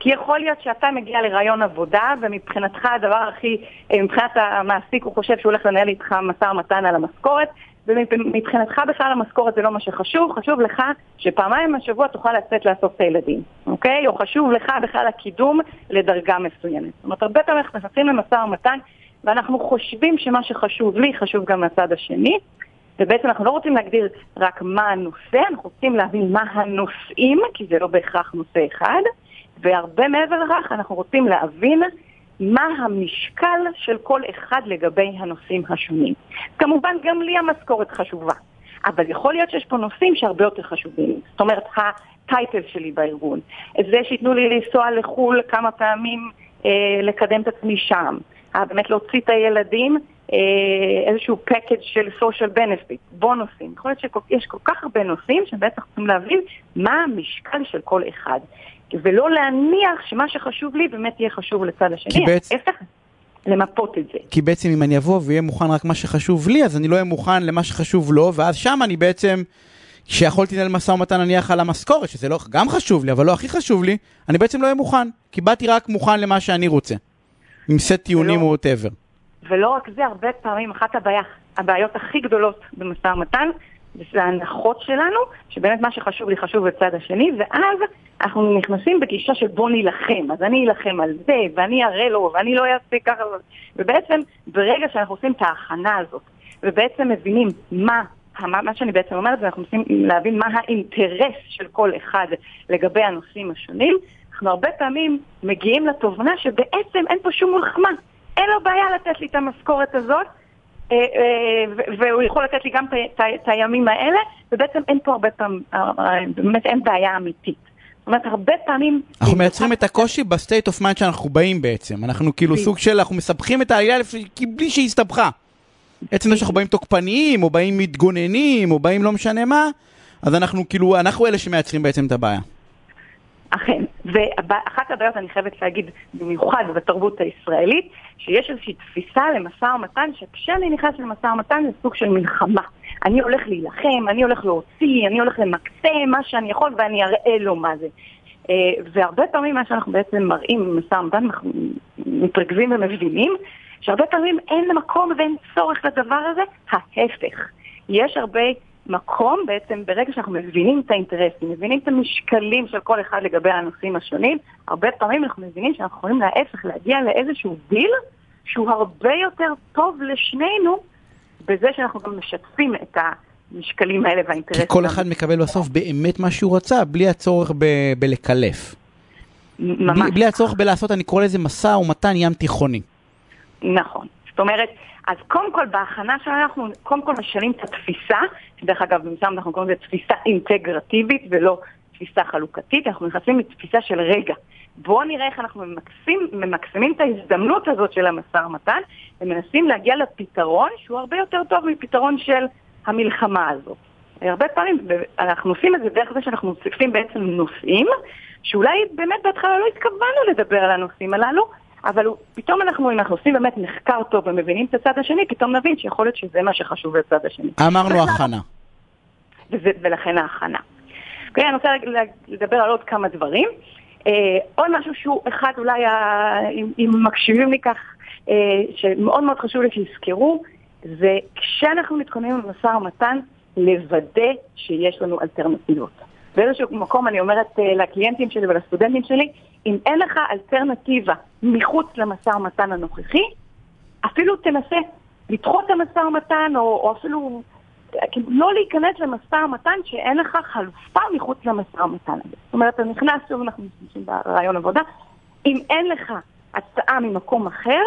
כי יכול להיות שאתה מגיע לרעיון עבודה, ומבחינתך הדבר הכי, אה, מבחינת המעסיק הוא חושב שהוא הולך לנהל איתך משא ומתן על המשכורת, ומבחינתך בכלל המשכורת זה לא מה שחשוב, חשוב לך שפעמיים בשבוע תוכל לצאת לאסוף את הילדים, אוקיי? או חשוב לך בכלל הקידום לדרגה מסוימת. זאת אומרת, הרבה פעמים אנחנו נכנסים למשא ומתן, ואנחנו חושבים שמה שחשוב לי חשוב גם לצד השני, ובעצם אנחנו לא רוצים להגדיר רק מה הנושא, אנחנו רוצים להבין מה הנושאים, כי זה לא בהכרח נושא אחד, והרבה מעבר לכך אנחנו רוצים להבין מה המשקל של כל אחד לגבי הנושאים השונים. כמובן גם לי המשכורת חשובה, אבל יכול להיות שיש פה נושאים שהרבה יותר חשובים. זאת אומרת, הטייטל שלי בארגון, זה שייתנו לי לנסוע לחו"ל כמה פעמים אה, לקדם את עצמי שם, אה, באמת להוציא את הילדים אה, איזשהו פקאג' של social benefit, בונוסים. יכול להיות שיש כל כך הרבה נושאים שבעצם צריכים להבין מה המשקל של כל אחד. ולא להניח שמה שחשוב לי באמת יהיה חשוב לצד השני. כי בעצם... למפות את זה. כי בעצם אם אני אבוא ואהיה מוכן רק מה שחשוב לי, אז אני לא אהיה מוכן למה שחשוב לו, ואז שם אני בעצם, כשיכולתי לנהל משא ומתן נניח על המשכורת, שזה לא, גם חשוב לי, אבל לא הכי חשוב לי, אני בעצם לא אהיה מוכן. כי באתי רק מוכן למה שאני רוצה. עם סט טיעונים או whatever. ולא רק זה, הרבה פעמים אחת הבעיה, הבעיות הכי גדולות במשא ומתן, זה ההנחות שלנו, שבאמת מה שחשוב לי חשוב לצד השני, ואז אנחנו נכנסים בגישה של בוא נילחם, אז אני אלחם על זה, ואני אראה לו, ואני לא אעשה ככה, ובעצם ברגע שאנחנו עושים את ההכנה הזאת, ובעצם מבינים מה, מה, מה שאני בעצם אומרת, ואנחנו מנסים להבין מה האינטרס של כל אחד לגבי הנושאים השונים, אנחנו הרבה פעמים מגיעים לתובנה שבעצם אין פה שום מלחמה, אין לו בעיה לתת לי את המשכורת הזאת, והוא יכול לתת לי גם את הימים האלה, ובעצם אין פה הרבה פעמים, אה, באמת אין בעיה אמיתית. זאת אומרת, הרבה פעמים... אנחנו מייצרים את הקושי ב state of mind שאנחנו באים בעצם. אנחנו כאילו סוג של, אנחנו מסבכים את העלילה בלי שהיא הסתבכה. עצם זה שאנחנו באים תוקפניים, או באים מתגוננים, או באים לא משנה מה, אז אנחנו כאילו, אנחנו אלה שמייצרים בעצם את הבעיה. אכן, ואחת הבעיות, אני חייבת להגיד, במיוחד בתרבות הישראלית, שיש איזושהי תפיסה למשא ומתן, שכשאני נכנס למשא ומתן זה סוג של מלחמה. אני הולך להילחם, אני הולך להוציא, אני הולך למקסם מה שאני יכול ואני אראה לו מה זה. אה, והרבה פעמים מה שאנחנו בעצם מראים במשא ומתן, אנחנו מתרכזים ומבינים, שהרבה פעמים אין מקום ואין צורך לדבר הזה, ההפך. יש הרבה מקום בעצם, ברגע שאנחנו מבינים את האינטרסים, מבינים את המשקלים של כל אחד לגבי הנושאים השונים, הרבה פעמים אנחנו מבינים שאנחנו יכולים להפך להגיע לאיזשהו דיל שהוא הרבה יותר טוב לשנינו, בזה שאנחנו גם משתפים את המשקלים האלה והאינטרסים. כי כל אחד מקבל בסוף באמת מה שהוא רצה, בלי הצורך ב- בלקלף. ממש. בלי, בלי הצורך בלעשות, אני קורא לזה משא ומתן ים תיכוני. נכון. זאת אומרת, אז קודם כל בהכנה שלנו אנחנו קודם כל משנים את התפיסה, דרך אגב במשם אנחנו קוראים לזה תפיסה אינטגרטיבית ולא תפיסה חלוקתית, אנחנו נכנסים לתפיסה של רגע. בואו נראה איך אנחנו ממקסים, ממקסמים את ההזדמנות הזאת של המשא ומתן ומנסים להגיע לפתרון שהוא הרבה יותר טוב מפתרון של המלחמה הזאת. הרבה פעמים אנחנו עושים את זה דרך זה שאנחנו מוסיפים בעצם נושאים שאולי באמת בהתחלה לא התכוונו לדבר על הנושאים הללו, אבל פתאום אנחנו, אם אנחנו עושים באמת מחקר טוב ומבינים את הצד השני, פתאום נבין שיכול להיות שזה מה שחשוב לצד השני. אמרנו הכנה. וזה, ולכן ההכנה. אוקיי, אני רוצה לדבר על עוד כמה דברים. אה, עוד משהו שהוא אחד אולי, ה... אם, אם מקשיבים לי כך, אה, שמאוד מאוד חשוב לי שיזכרו, זה כשאנחנו מתכוננים למשא ומתן, לוודא שיש לנו אלטרנטיבות. באיזשהו מקום אני אומרת אה, לקליינטים שלי ולסטודנטים שלי, אם אין לך אלטרנטיבה מחוץ למשא ומתן הנוכחי, אפילו תנסה לדחות את המשא ומתן, או, או אפילו כאילו, לא להיכנס למשא ומתן שאין לך חלופה מחוץ למשא ומתן הזה. זאת אומרת, אתה נכנס, שוב אנחנו משתמשים ברעיון עבודה, אם אין לך הצעה ממקום אחר,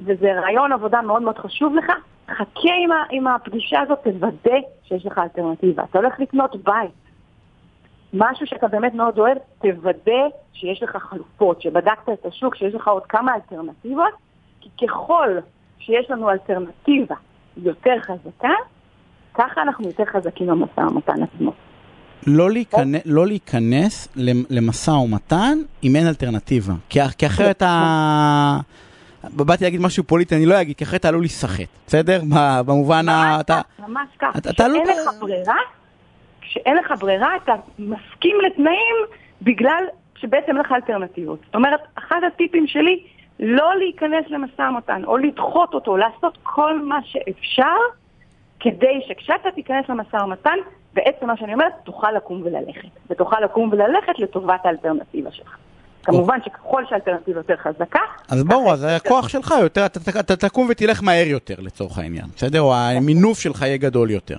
וזה רעיון עבודה מאוד מאוד חשוב לך, חכה עם, עם הפגישה הזאת, תוודא שיש לך אלטרנטיבה. אתה הולך לקנות בית, משהו שאתה באמת מאוד אוהב, תוודא שיש לך חלופות, שבדקת את השוק, שיש לך עוד כמה אלטרנטיבות, כי ככל שיש לנו אלטרנטיבה יותר חזקה, ככה אנחנו יותר חזקים במשא ומתן עצמו. לא, להיכנס, לא להיכנס למשא ומתן אם אין אלטרנטיבה, כי, כי אחרת ה... באתי להגיד משהו פוליטי, אני לא אגיד, כי אחרת אתה עלול להיסחט, בסדר? במובן ה... ממש לא- כשאין לך ברירה, כשאין לך ברירה, אתה מסכים לתנאים בגלל שבעצם אין לך אלטרנטיבות. זאת אומרת, אחד הטיפים שלי, לא להיכנס למשא ומתן, או לדחות אותו, לעשות כל מה שאפשר, כדי שכשאתה תיכנס למשא ומתן, בעצם מה שאני אומרת, תוכל לקום וללכת. ותוכל לקום וללכת לטובת האלטרנטיבה שלך. כמובן שככל שהאלטרנטיבה יותר חזקה, אז ברור, אז הכוח שלך יותר, אתה תקום ותלך מהר יותר לצורך העניין, בסדר? או המינוף שלך יהיה גדול יותר.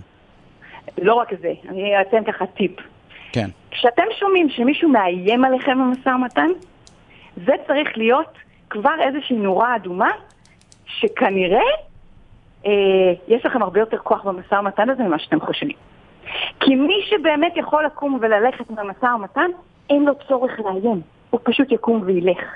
לא רק זה, אני אתן ככה טיפ. כן. כשאתם שומעים שמישהו מאיים עליכם במשא ומתן, זה צריך להיות כבר איזושהי נורה אדומה, שכנראה אה, יש לכם הרבה יותר כוח במשא ומתן הזה ממה שאתם חושבים. כי מי שבאמת יכול לקום וללכת במשא ומתן, אין לו צורך לאיים, הוא פשוט יקום וילך.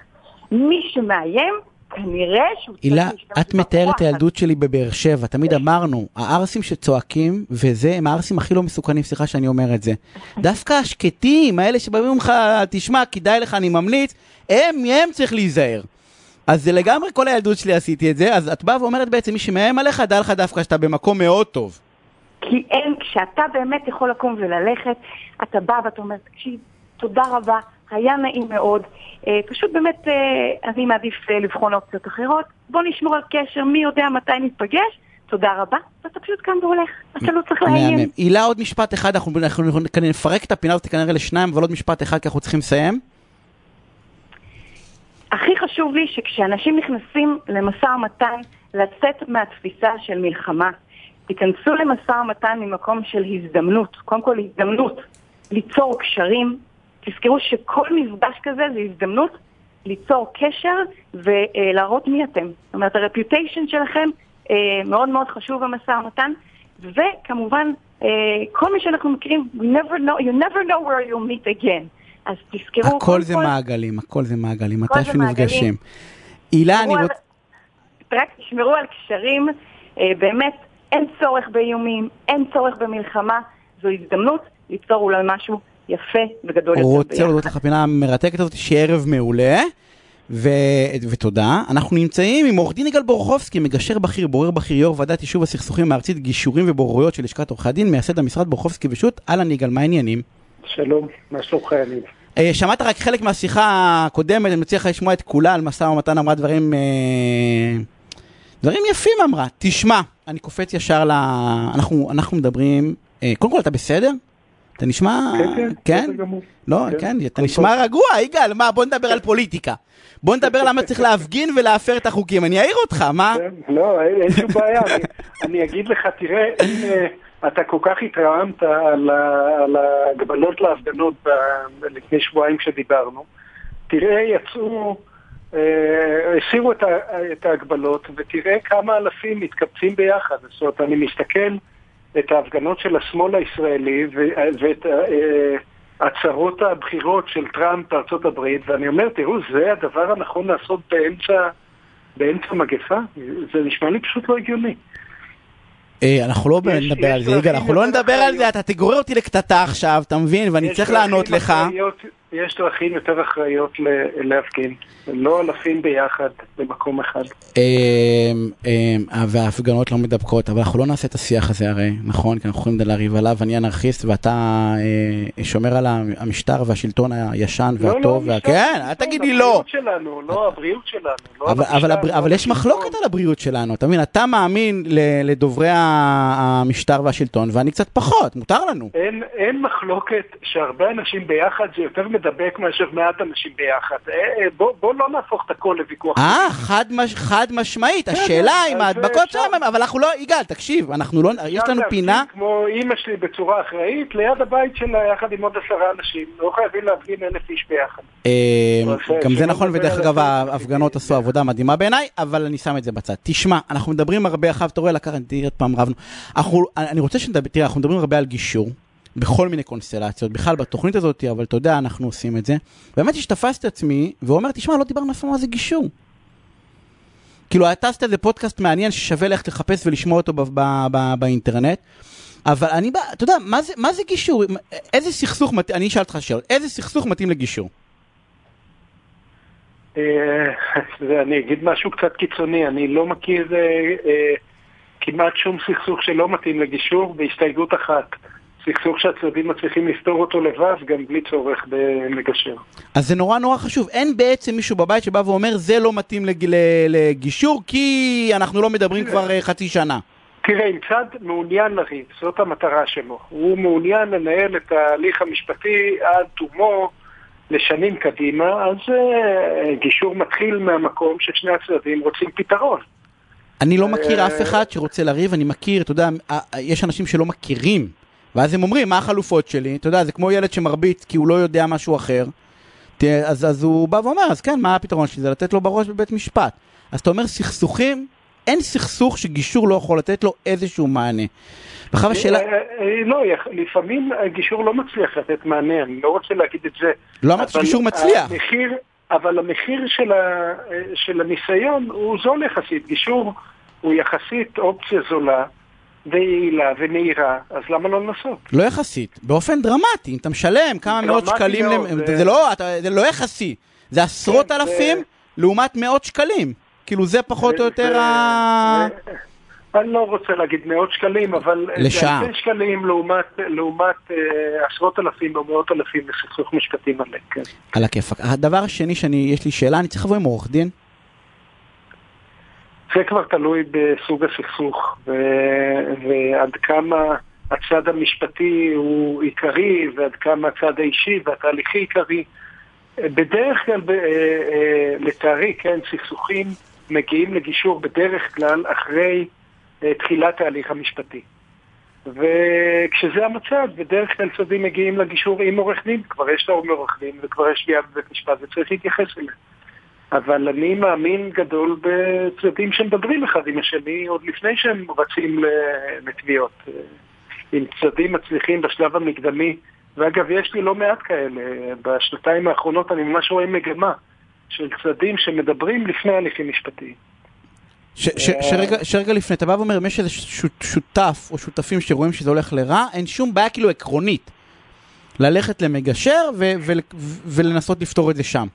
מי שמאיים, כנראה שהוא צריך הילה, את מתארת את הילדות שלי בבאר שבע, תמיד אמרנו, הערסים שצועקים, וזה, הם הערסים הכי לא מסוכנים, סליחה שאני אומר את זה. דווקא השקטים, האלה שבאים לך, תשמע, כדאי לך, אני ממליץ, הם, מהם צריך להיזהר. אז זה לגמרי כל הילדות שלי עשיתי את זה, אז את באה ואומרת בעצם, מי שמאיים עליך, דע לך דווקא שאתה במקום מאוד טוב. כי אין, כשאתה באמת יכול לקום וללכת, אתה בא ואתה אומר, תקשיב, תודה רבה, היה נעים מאוד. אה, פשוט באמת, אה, אני מעדיף אה, לבחון אופציות אחרות. בוא נשמור על קשר, מי יודע מתי נתפגש, תודה רבה, ואתה פשוט קם והולך, אתה לא צריך לאיים. מהמם. הילה, עוד משפט אחד, אנחנו אנחנו נפרק את הפינה הזאת כנראה לשניים, אבל עוד משפט אחד, כי אנחנו צריכים לסיים. הכי חשוב לי שכשאנשים נכנסים למשא ומתן, לצאת מהתפיסה של מלחמה. תיכנסו למשא ומתן ממקום של הזדמנות. קודם כל הזדמנות ליצור קשרים. תזכרו שכל מפגש כזה זה הזדמנות ליצור קשר ולהראות מי אתם. זאת אומרת, הרפיוטיישן שלכם אה, מאוד מאוד חשוב במשא ומתן. וכמובן, אה, כל מי שאנחנו מכירים, we never know, you never know where you'll meet again. אז תזכרו... הכל זה כל- מעגלים, הכל זה מעגלים, מתי שנפגשים. הילה, אני רוצה... רק תשמרו על קשרים, אה, באמת אין צורך באיומים, אין צורך במלחמה, זו הזדמנות ליצור אולי משהו יפה וגדול יותר רוצה ביחד. להודות לך פינה המרתקת הזאת, שיהיה ערב מעולה. ו... ותודה. אנחנו נמצאים עם עורך דין יגאל בורחובסקי, מגשר בכיר, בורר בכיר, יו"ר ועדת יישוב הסכסוכים הארצית, גישורים ובוררויות של לשכת עורכי הדין, מייסד המשרד בורחובסקי ושות'. אהלן יגאל, מה העניינים? שלום, מה שלומך יניב? אה, שמעת רק חלק מהשיחה הקודמת, אני מציע לך לשמוע את כולה על משא ומתן, אמרה דברים... אה, דברים יפים אמרה. תשמע, אני קופץ ישר ל... אנחנו, אנחנו מדברים... אה, קודם כל, אתה בסדר? אתה נשמע... כן, כן, כן? בסדר גמור. לא, כן, כן, אתה נשמע רגוע, יגאל, מה, בוא נדבר על פוליטיקה. בוא נדבר למה צריך להפגין ולהפר את החוקים, אני אעיר אותך, מה? כן, לא, אין שום בעיה, אני- אגיד לך, תראה, אה, אתה כל כך התרעמת על ההגבלות להפגנות לפני שבועיים כשדיברנו, תראה, יצאו, אה, הסירו את ההגבלות, ותראה כמה אלפים מתקבצים ביחד. זאת אומרת, אני מסתכל את ההפגנות של השמאל הישראלי ו- ואת אה, הצהרות הבחירות של טראמפ בארצות הברית, ואני אומר, תראו, זה הדבר הנכון לעשות באמצע, באמצע מגפה? זה נשמע לי פשוט לא הגיוני. אה, אנחנו לא יש- נדבר יש על זה, יגאל, אנחנו לא נדבר על זה. אתה תגורר אותי לקטטה עכשיו, אתה מבין? ואני צריך לענות לך. יש דרכים יותר אחראיות להפגין, לא אלפים ביחד במקום אחד. אמ, אמ, וההפגנות לא מדבקות, אבל אנחנו לא נעשה את השיח הזה הרי, נכון? כי אנחנו יכולים לריב עליו, אני אנרכיסט ואתה אה, שומר על המשטר והשלטון הישן לא, לא, והטוב, כן, אל תגיד לי לא. הבריאות שלנו, לא הבריאות שלנו. לא אבל, לא יש. מחלוקת על הבריאות שלנו, אתה מבין? אתה מאמין לדוברי המשטר והשלטון, ואני קצת פחות, מותר לנו. אין, אין מחלוקת שהרבה אנשים ביחד זה יותר מדבק מאשר מעט אנשים ביחד. אה, אה, בוא, בוא לא נהפוך את הכל לוויכוח. אה, חד, מש, חד משמעית, השאלה אם ההדבקות שם, אבל אנחנו לא, יגאל, תקשיב, אנחנו לא, יש לנו פינה, כמו אימא שלי בצורה אחראית, ליד הבית שלה יחד עם עוד עשרה אנשים. לא חייבים להפגין אלף איש ביחד. אבל גם זה נכון, ודרך אגב, ההפגנות הטבעי. עשו עבודה מדהימה בעיניי, אבל אני שם את זה בצד. תשמע, אנחנו מדברים הרבה, עכשיו אתה רואה, לקחתי עוד פעם רבנו. אנחנו- אני רוצה שנדבר, תראה, אנחנו מדברים הרבה על גישור. בכל מיני קונסטלציות, בכלל בתוכנית הזאת, אבל אתה יודע, אנחנו עושים את זה. באמת שתפסתי את עצמי, ואומר, תשמע, לא דיברנו אף פעם מה זה גישור. כאילו, אתה עשית איזה פודקאסט מעניין ששווה ללכת לחפש ולשמוע אותו באינטרנט, אבל אני, אתה יודע, מה זה, מה זה גישור? איזה סכסוך, מת- אני אשאל אותך שאלות, איזה סכסוך מתאים לגישור? אני אגיד משהו קצת קיצוני, אני לא מכיר כמעט שום סכסוך שלא מתאים לגישור, בהסתייגות אחת. סכסוך שהצדדים מצליחים לפתור אותו לבד, גם בלי צורך במגשר. אז זה נורא נורא חשוב. אין בעצם מישהו בבית שבא ואומר, זה לא מתאים לג... לגישור, כי אנחנו לא מדברים כבר אה, חצי שנה. תראה, אם צד מעוניין לריב, זאת המטרה שלו. הוא מעוניין לנהל את ההליך המשפטי עד תומו לשנים קדימה, אז uh, גישור מתחיל מהמקום ששני הצדדים רוצים פתרון. אני לא מכיר אף אחד שרוצה לריב, אני מכיר, אתה יודע, יש אנשים שלא מכירים ואז הם אומרים, מה החלופות שלי? אתה יודע, זה כמו ילד שמרביץ כי הוא לא יודע משהו אחר. אז, אז הוא בא ואומר, אז כן, מה הפתרון שלי? זה לתת לו בראש בבית משפט. אז אתה אומר, סכסוכים, אין סכסוך שגישור לא יכול לתת לו איזשהו מענה. עכשיו השאלה... אה, אה, לא, לפעמים הגישור לא מצליח לתת מענה, אני לא רוצה להגיד את זה. לא אמרתי שגישור מצליח. המחיר, אבל המחיר של, ה, של הניסיון הוא זול יחסית. גישור הוא יחסית אופציה זולה. ויעילה ומהירה, אז למה לא לנסות? לא יחסית, באופן דרמטי, אם אתה משלם כמה מאות שקלים, מאוד, זה... זה, לא, אתה, זה לא יחסי, זה עשרות כן, אלפים זה... לעומת מאות שקלים, כאילו זה פחות זה, או יותר זה... ה... אני לא רוצה להגיד מאות שקלים, אבל... לשעה. זה שקלים לעומת, לעומת אה, עשרות אלפים או מאות אלפים בסכסוך משפטי מלא, כן. על הכיפאק. הדבר השני שאני, יש לי שאלה, אני צריך לבוא עם עורך דין? זה כבר תלוי בסוג הסכסוך ועד כמה הצד המשפטי הוא עיקרי ועד כמה הצד האישי והתהליכי עיקרי. בדרך כלל, אה, אה, לצערי, כן, סכסוכים מגיעים לגישור בדרך כלל אחרי אה, תחילת ההליך המשפטי. וכשזה המצב, בדרך כלל צדדים מגיעים לגישור עם עורך דין, כבר יש לו עורך דין וכבר יש תביעה בבית משפט וצריך להתייחס אליהם. אבל אני מאמין גדול בצדדים שמדברים אחד עם השני עוד לפני שהם רצים לתביעות. אם צדדים מצליחים בשלב המקדמי, ואגב, יש לי לא מעט כאלה, בשנתיים האחרונות אני ממש רואה מגמה של צדדים שמדברים לפני הליכים משפטיים. שרגע לפני, אתה בא ואומר, אם יש איזה שותף או שותפים שרואים שזה הולך לרע, אין שום בעיה כאילו עקרונית ללכת למגשר ולנסות לפתור את זה שם.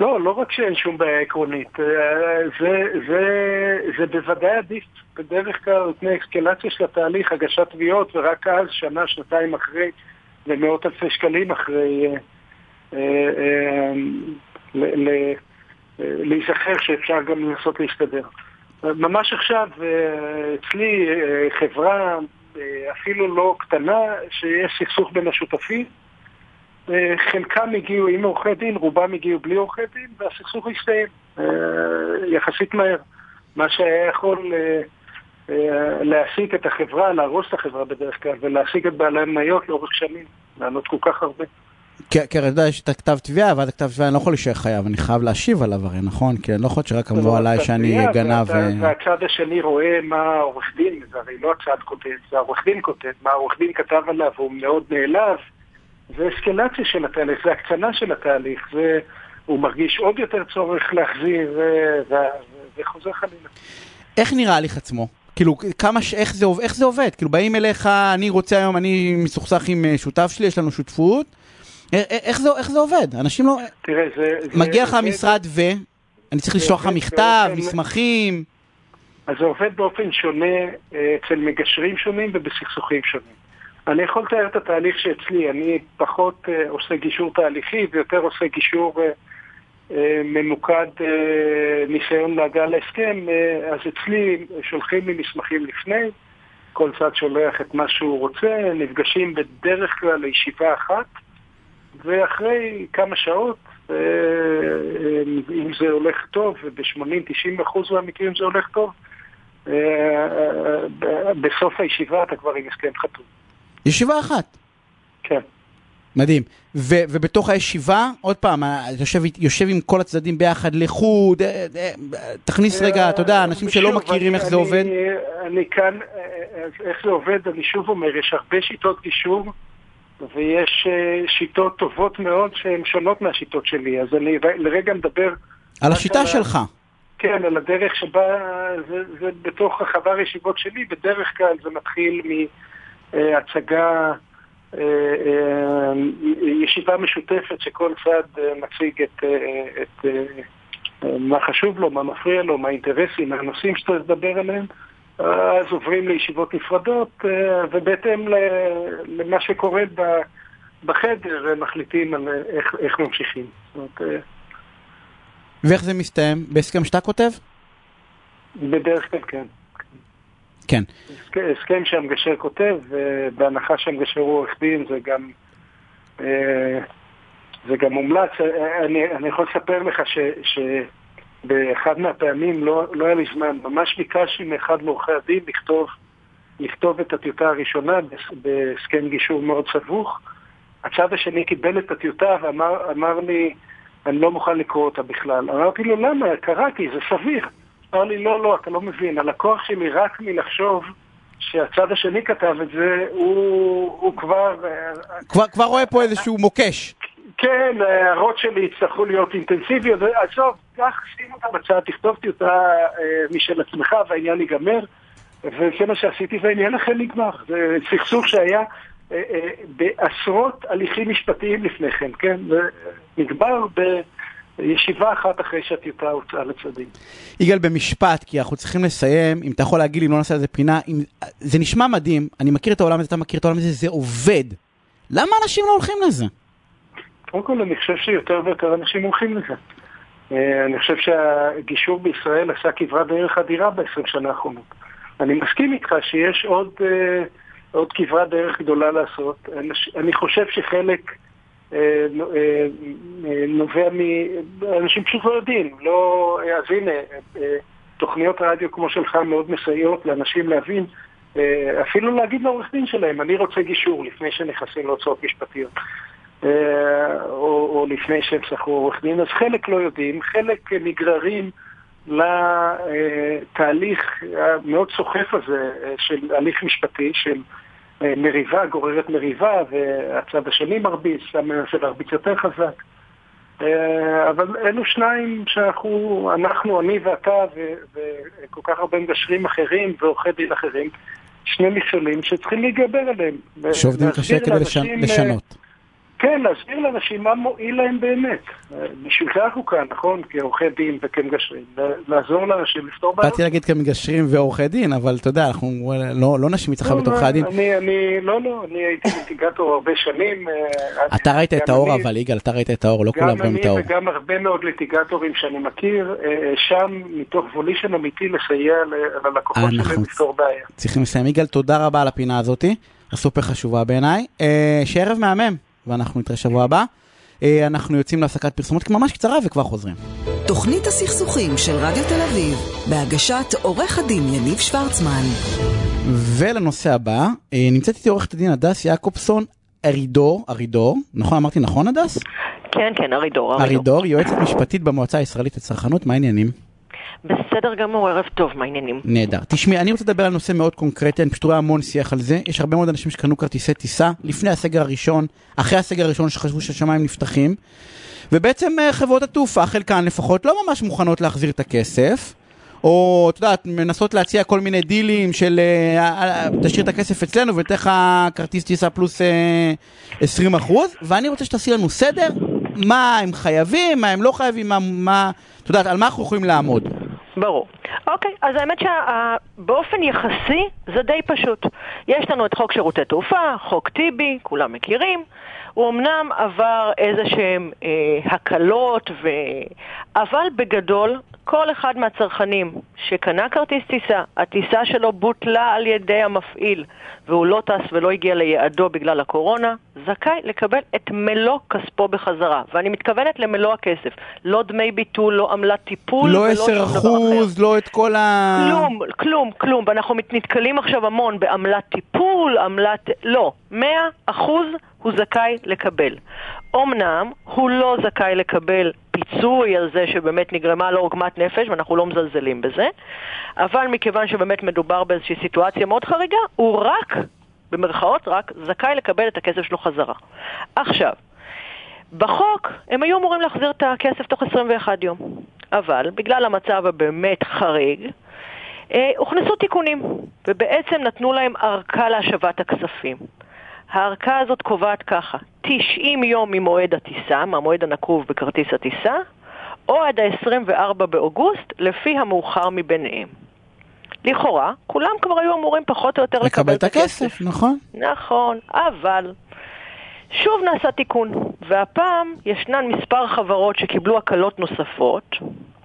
לא, לא רק שאין שום בעיה עקרונית, אה, זה, זה, זה בוודאי עדיף בדרך כלל על פני אקסקלציה של התהליך, הגשת תביעות, ורק אז, שנה, שנתיים אחרי, ומאות אלפי שקלים אחרי, אה, אה, להיזכר שאפשר גם לנסות להסתדר. ממש עכשיו, אצלי חברה אפילו לא קטנה, שיש סכסוך בין השותפים, אה, חלקם הגיעו עם עורכי דין, רובם הגיעו בלי עורכי דין, והסכסוך הסתיים אה, יחסית מהר. מה שהיה יכול אה, להעסיק את החברה, להרוס את החברה בדרך כלל, ולהעסיק את בעלי המניות לאורך שנים, לענות כל כך הרבה. כן, אתה יודע, יש את הכתב תביעה, ואז הכתב תביעה אני לא יכול להישאר חייב, אני חייב להשיב עליו הרי, נכון? כי אני לא יכול שרק אמרו עליי שאני גנב. והצד השני רואה מה העורך דין, זה הרי לא הצד כותב, זה העורך דין כותב, מה העורך דין כתב עליו, הוא מאוד נעלב. זה אסקלציה של התהליך, זה הקצנה של התהליך, זה, הוא מרגיש עוד יותר צורך להחזיר, וחוזר חלילה. איך נראה ההליך עצמו? כאילו, כמה, ש... איך, זה, איך זה עובד? כאילו, באים אליך, אני רוצה היום, אני מסוכסך עם אה, שותף שלי, יש לנו שותפות. איך זה, איך זה עובד? אנשים לא... תראה, זה... מגיע לך המשרד ו... אני צריך לשלוח לך מכתב, מסמכים. אז זה עובד באופן שונה אה, אצל מגשרים שונים ובסכסוכים שונים. אני יכול לתאר את התהליך שאצלי, אני פחות uh, עושה גישור תהליכי ויותר עושה גישור uh, ממוקד uh, ניסיון להגעה להסכם, uh, אז אצלי שולחים לי מסמכים לפני, כל צד שולח את מה שהוא רוצה, נפגשים בדרך כלל לישיבה אחת, ואחרי כמה שעות, uh, אם זה הולך טוב, וב-80-90% מהמקרים זה הולך טוב, uh, uh, בסוף הישיבה אתה כבר עם הסכם חתום. ישיבה אחת. כן. מדהים. ו- ובתוך הישיבה, עוד פעם, יושב, יושב עם כל הצדדים ביחד לחוד, אה, אה, תכניס רגע, אתה יודע, אנשים שלא מכירים איך זה עובד. אני כאן, אה, איך זה עובד, אני שוב אומר, יש הרבה שיטות גישור, ויש שיטות טובות מאוד שהן שונות מהשיטות שלי, אז אני לרגע מדבר... על השיטה שלך. כן, על הדרך שבה, זה, זה בתוך החדר ישיבות שלי, בדרך כלל זה מתחיל מ... אה, הצגה, אה, אה, ישיבה משותפת שכל צד מציג את, את מה חשוב לו, מה מפריע לו, מה האינטרסים, מה הנושאים שאתה לדבר עליהם, אז עוברים לישיבות נפרדות, ובהתאם למה שקורה בחדר, מחליטים על איך, איך ממשיכים. זאת אומרת, ואיך זה מסתיים? בהסכם שאתה כותב? בדרך כלל כן. כן. הסכם שהמגשר כותב, ובהנחה שהמגשר הוא עורך דין, זה גם, אה, זה גם מומלץ. אני, אני יכול לספר לך ש, שבאחד מהפעמים לא, לא היה לי זמן, ממש ביקשתי מאחד מעורכי הדין לכתוב, לכתוב את הטיוטה הראשונה בהסכם גישור מאוד סבוך. הצד השני קיבל את הטיוטה ואמר לי, אני לא מוכן לקרוא אותה בכלל. אמרתי לו, למה? קראתי, זה סביר. אמר לי, לא, לא, אתה לא מבין, הלקוח שלי רק מלחשוב שהצד השני כתב את זה, הוא, הוא כבר... כבר... כבר רואה פה איזשהו מוקש. כן, ההערות שלי יצטרכו להיות אינטנסיביות, עזוב, קח, שים אותה בצד, תכתוב טיוטה אה, משל עצמך והעניין ייגמר, וזה מה שעשיתי והעניין אכן נגמר. זה סכסוך שהיה אה, אה, בעשרות הליכים משפטיים לפני כן, כן? זה נגמר ב... ישיבה אחת אחרי שהטיוטה הוצאה לצדדים. יגאל, במשפט, כי אנחנו צריכים לסיים, אם אתה יכול להגיד לי, לא נעשה על זה פינה, אם... זה נשמע מדהים, אני מכיר את העולם הזה, אתה מכיר את העולם הזה, זה עובד. למה אנשים לא הולכים לזה? קודם כל, אני חושב שיותר ויותר אנשים הולכים לזה. אה, אני חושב שהגישור בישראל עשה כברת דרך אדירה ב-20 שנה האחרונות. אני מסכים איתך שיש עוד, אה, עוד כברת דרך גדולה לעשות. אני חושב שחלק... אה, אה, נובע מאנשים פשוט לא יודעים. לא, אז הנה, אה, תוכניות רדיו כמו שלך מאוד מסייעות לאנשים להבין, אפילו להגיד לעורך דין שלהם, אני רוצה גישור לפני שנכנסים להוצאות משפטיות. או, או לפני שהם שכרו עורך דין, אז חלק לא יודעים, חלק נגררים לתהליך המאוד סוחף הזה של הליך משפטי, של מריבה גוררת מריבה, והצד השני מרביץ, אתה מנסה להרביץ יותר חזק. אה, אבל אלו שניים שאנחנו, אנחנו, אני ואתה, וכל כך הרבה מגשרים אחרים ועורכי דין אחרים, שני מכשולים שצריכים להתגבר עליהם. שעובדים קשה כדי לשנות. כן, להסביר לאנשים מה מועיל להם באמת. בשביל זה אנחנו כאן, נכון? כעורכי דין וכמגשרים. לעזור לאנשים לפתור בעיות. באתי להגיד כמגשרים ועורכי דין, אבל אתה יודע, אנחנו לא, לא נשמיץ לך בתוך לא, הדין. אני, אני, לא, לא, אני הייתי ליטיגטור הרבה שנים. אה, אתה ראית את האור אבל, יגאל, אתה ראית את האור, לא כולם רואים את האור. גם אני וגם הרבה מאוד ליטיגטורים שאני מכיר, אה, שם מתוך וולישן אמיתי לסייע ללקוחות שלהם לפתור בעיה. צריכים לסיים. יגאל, תודה רבה על הפינה הזאתי, הסופר חשובה בעיניי. אה, שערב מהמם. ואנחנו נתראה שבוע הבא. אה, אנחנו יוצאים להפסקת פרסומות ממש קצרה וכבר חוזרים. תוכנית הסכסוכים של רדיו תל אביב, בהגשת עורך הדין יניב שוורצמן. ולנושא הבא, אה, נמצאת איתי עורכת הדין הדס יעקובסון ארידור, ארידור, נכון אמרתי נכון הדס? כן, כן, ארידור, ארידור. ארידור, יועצת משפטית במועצה הישראלית לצרכנות, מה העניינים? בסדר גמור, ערב טוב, מה העניינים? נהדר. תשמעי, אני רוצה לדבר על נושא מאוד קונקרטי, אני פשוט רואה המון שיח על זה. יש הרבה מאוד אנשים שקנו כרטיסי טיסה לפני הסגר הראשון, אחרי הסגר הראשון שחשבו שהשמיים נפתחים, ובעצם אה, חברות התעופה, חלקן לפחות, לא ממש מוכנות להחזיר את הכסף. או את יודעת, מנסות להציע כל מיני דילים של אה, אה, תשאיר את הכסף אצלנו וניתן לך כרטיס טיסה פלוס 20 אחוז, ואני רוצה שתעשי לנו סדר, מה הם חייבים, מה הם לא חייבים, מה, מה, את יודעת, על מה אנחנו יכולים לעמוד. ברור. אוקיי, אז האמת שבאופן יחסי זה די פשוט. יש לנו את חוק שירותי תעופה, חוק טיבי, כולם מכירים. הוא אמנם עבר איזה שהם אה, הקלות, ו... אבל בגדול כל אחד מהצרכנים שקנה כרטיס טיסה, הטיסה שלו בוטלה על ידי המפעיל והוא לא טס ולא הגיע ליעדו בגלל הקורונה, זכאי לקבל את מלוא כספו בחזרה. ואני מתכוונת למלוא הכסף. לא דמי ביטול, לא עמלת טיפול לא ולא שום דבר אחר. לא 10 אחוז, לא את כל ה... כלום, כלום, כלום. ואנחנו נתקלים עכשיו המון בעמלת טיפול, עמלת... לא. 100 אחוז הוא זכאי לקבל. אמנם הוא לא זכאי לקבל פיצוי על זה שבאמת נגרמה לו עוגמת נפש, ואנחנו לא מזלזלים בזה, אבל מכיוון שבאמת מדובר באיזושהי סיטואציה מאוד חריגה, הוא רק, במרכאות רק, זכאי לקבל את הכסף שלו חזרה. עכשיו, בחוק הם היו אמורים להחזיר את הכסף תוך 21 יום, אבל בגלל המצב הבאמת חריג, אה, הוכנסו תיקונים, ובעצם נתנו להם ארכה להשבת הכספים. הארכה הזאת קובעת ככה, 90 יום ממועד הטיסה, מהמועד הנקוב בכרטיס הטיסה, או עד ה-24 באוגוסט, לפי המאוחר מביניהם. לכאורה, כולם כבר היו אמורים פחות או יותר לקבל את הכסף, נכון. נכון, אבל שוב נעשה תיקון, והפעם ישנן מספר חברות שקיבלו הקלות נוספות,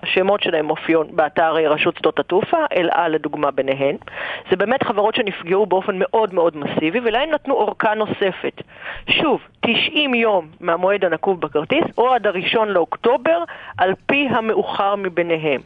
השמות שלהם מופיעים באתר רשות שדות התעופה, אל על לדוגמה ביניהן. זה באמת חברות שנפגעו באופן מאוד מאוד מסיבי, ולהן נתנו אורכה נוספת. שוב, 90 יום מהמועד הנקוב בכרטיס, או עד הראשון לאוקטובר, על פי המאוחר מביניהם.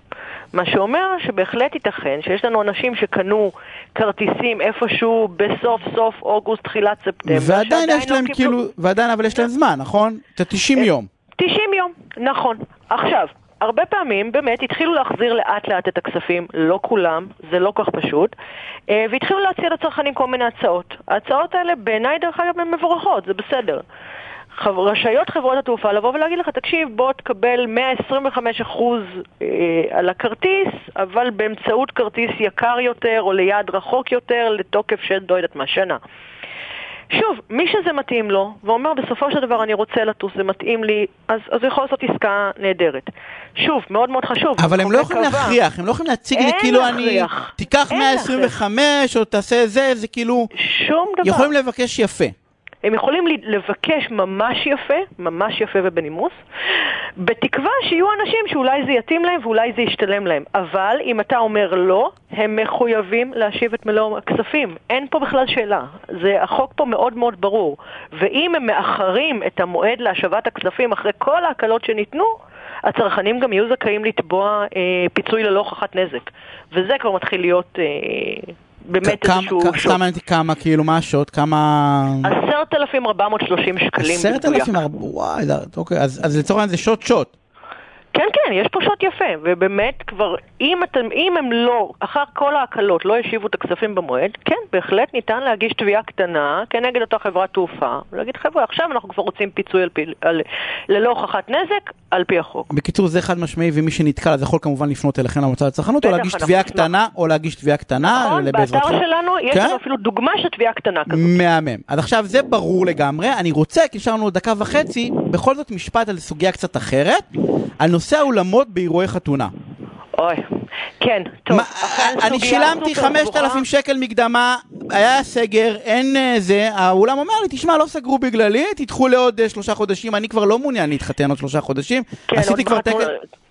מה שאומר שבהחלט ייתכן שיש לנו אנשים שקנו כרטיסים איפשהו בסוף סוף אוגוסט, תחילת ספטמבר, ועדיין יש לא להם קיבלו... כאילו, ועדיין אבל יש להם זמן, נכון? את ה-90 אה, יום. 90 יום, נכון. עכשיו, הרבה פעמים באמת התחילו להחזיר לאט לאט את הכספים, לא כולם, זה לא כך פשוט, אה, והתחילו להציע לצרכנים כל מיני הצעות. ההצעות האלה בעיניי דרך אגב הן מבורכות, זה בסדר. רשאיות חברות התעופה לבוא ולהגיד לך, תקשיב, בוא תקבל 125% אה, על הכרטיס, אבל באמצעות כרטיס יקר יותר או ליעד רחוק יותר לתוקף של לא יודעת מה, שנה. שוב, מי שזה מתאים לו, ואומר בסופו של דבר אני רוצה לטוס, זה מתאים לי, אז, אז הוא יכול לעשות עסקה נהדרת. שוב, מאוד מאוד חשוב. אבל הם לא המחוקק יכולים קבע. להכריח, הם לא יכולים להציג לי אין כאילו אני, להכריח. תיקח אין 125 או תעשה זה, זה כאילו, שום דבר. יכולים לבקש יפה. הם יכולים לבקש ממש יפה, ממש יפה ובנימוס, בתקווה שיהיו אנשים שאולי זה יתאים להם ואולי זה ישתלם להם. אבל אם אתה אומר לא, הם מחויבים להשיב את מלוא הכספים. אין פה בכלל שאלה. זה, החוק פה מאוד מאוד ברור. ואם הם מאחרים את המועד להשבת הכספים אחרי כל ההקלות שניתנו, הצרכנים גם יהיו זכאים לתבוע אה, פיצוי ללא הוכחת נזק. וזה כבר מתחיל להיות אה, באמת כמה- איזשהו שוק. סתם מעניין כמה, כאילו, מה השוט, כמה... 10,430 שקלים עשרת מדויק. אלפים, ארבע- וואי, זה- אוקיי, אז אז לצורך העניין זה שוט שוט. כן, כן, יש פה שוט יפה, ובאמת כבר, אם, אתם, אם הם לא, אחר כל ההקלות לא השיבו את הכספים במועד, כן, בהחלט ניתן להגיש תביעה קטנה כנגד אותה חברת תעופה, ולהגיד, חבר'ה, עכשיו אנחנו כבר רוצים פיצוי על פי, על, ללא הוכחת נזק, על פי החוק. בקיצור זה חד משמעי ומי שנתקל אז יכול כמובן לפנות אליכם למועצה לצרכנות או להגיש תביעה. קטנה או להגיש תביעה קטנה נכון. באתר שלנו יש כן? אפילו דוגמה של תביעה קטנה כזאת. מהמם. אז עכשיו זה ברור לגמרי, אני רוצה, כי נשאר לנו עוד דקה וחצי, בכל זאת משפט על סוגיה קצת אחרת, על נושא האולמות באירועי חתונה. אוי, כן, טוב. מה, אכן אני שילמתי סופר 5,000 סבוכה. שקל מקדמה, היה סגר, אין אה, זה, האולם אומר לי, תשמע, לא סגרו בגללי, תדחו לעוד אה, שלושה חודשים, אני כבר לא מעוניין להתחתן עוד שלושה חודשים, כן, עשיתי כבר טקס,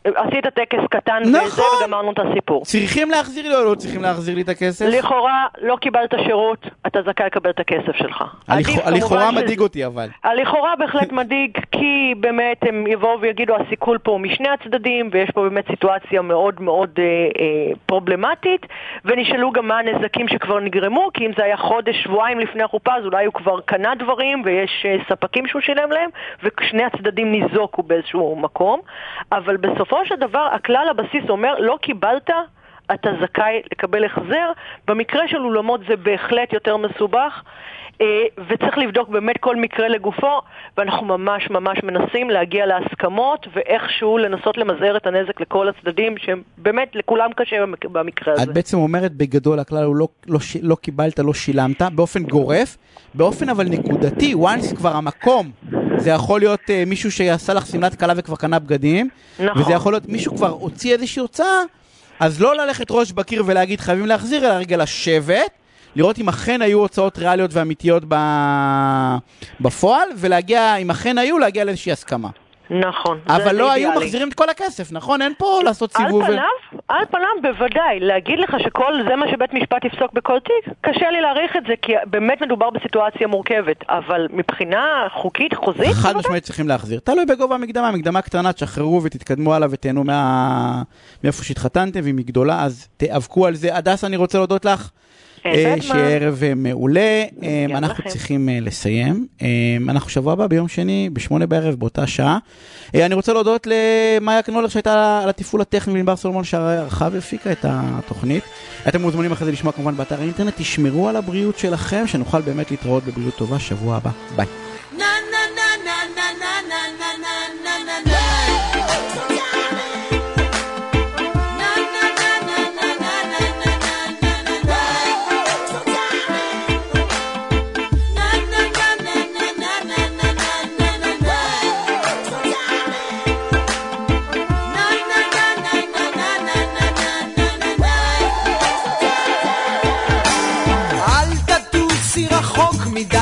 עשית טקס קטן נכון. וזה, וגמרנו את הסיפור. צריכים להחזיר לי או לא צריכים להחזיר לי את הכסף? לכאורה לא קיבלת שירות, אתה זכאי לקבל את הכסף שלך. הלכאורה- שזה- מדאיג אותי אבל. הלכאורה בהחלט מדאיג, כי באמת הם יבואו ויגידו הסיכול פה הוא משני הצדדים, ויש פה באמת סיטואציה מאוד מאוד אה, אה, פרובלמטית, ונשאלו גם מה הנזקים שכבר נגרמו, כי אם זה היה חודש, שבועיים לפני החופה, אז אולי הוא כבר קנה דברים, ויש אה, ספקים שהוא שילם להם, ושני הצדדים ניזוקו באיזשהו מקום. אבל בסופו של דבר, הכלל הבסיס אומר, לא קיבלת, אתה זכאי לקבל החזר. במקרה של אולמות זה בהחלט יותר מסובך. אה, וצריך לבדוק באמת כל מקרה לגופו, ואנחנו ממש ממש מנסים להגיע להסכמות ואיכשהו לנסות למזער את הנזק לכל הצדדים, שבאמת לכולם קשה במק- במקרה הזה. את בעצם אומרת בגדול הכלל הוא לא, לא, לא קיבלת, לא שילמת, באופן גורף, באופן אבל נקודתי, once כבר המקום, זה יכול להיות uh, מישהו שעשה לך שמלת כלה וכבר קנה בגדים, נכון. וזה יכול להיות מישהו כבר הוציא איזושהי הוצאה, אז לא ללכת ראש בקיר ולהגיד חייבים להחזיר, אלא רגע לשבת, לראות אם אכן היו הוצאות ריאליות ואמיתיות ב... בפועל, ולהגיע, אם אכן היו, להגיע לאיזושהי הסכמה. נכון. אבל לא היו אידיאלי. מחזירים את כל הכסף, נכון? אין פה לעשות על סיבוב. ו- פניו, על פניו בוודאי, להגיד לך שכל זה מה שבית משפט יפסוק בכל תיק, קשה לי להעריך את זה, כי באמת מדובר בסיטואציה מורכבת, אבל מבחינה חוקית, חוזית, חד בוודאי. משמעית צריכים להחזיר. תלוי בגובה המקדמה, מקדמה קטנה, תשחררו ותתקדמו הלאה ותהנו מה... מאיפה שהתחתנתם, ואם היא גדולה, אז תיאבקו על זה. הדס, אני רוצה להודות לך. אה, אה, מעולה. אה, גם אנחנו. צריכים לסיים. אנחנו שבוע הבא ביום שני, בשמונה בערב, באותה שעה. אני רוצה להודות למאיה קנולר שהייתה על התפעול הטכני, ולענבר סולומון שערכה והפיקה את התוכנית. אתם מוזמנים אחרי זה לשמוע כמובן באתר האינטרנט. תשמרו על הבריאות שלכם, שנוכל באמת להתראות בבריאות טובה שבוע הבא. ביי.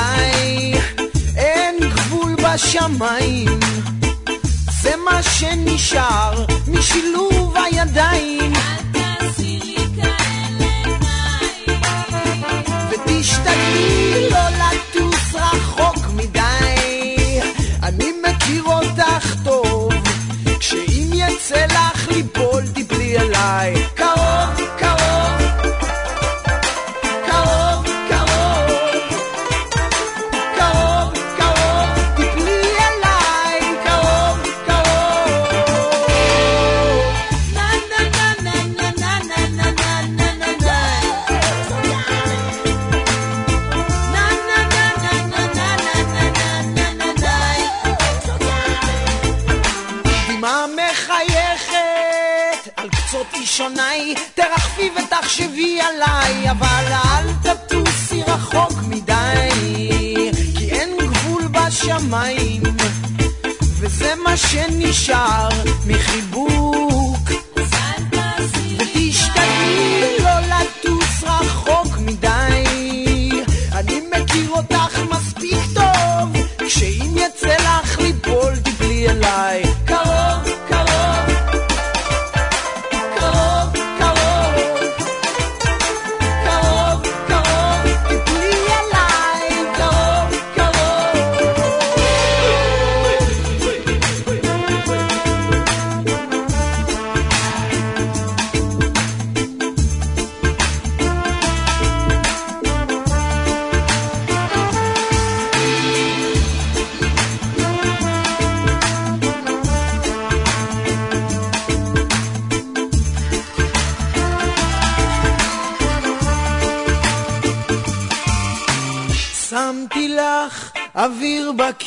עליי, אין גבול בשמיים. זה מה שנשאר משילוב הידיים. אל תעשי לי כאלה מים. ותשתדלי לא לטוס רחוק מדי, אני מכיר אותך טוב, כשאם יצא לך ליפול תיפלי עליי. chaîne Michard.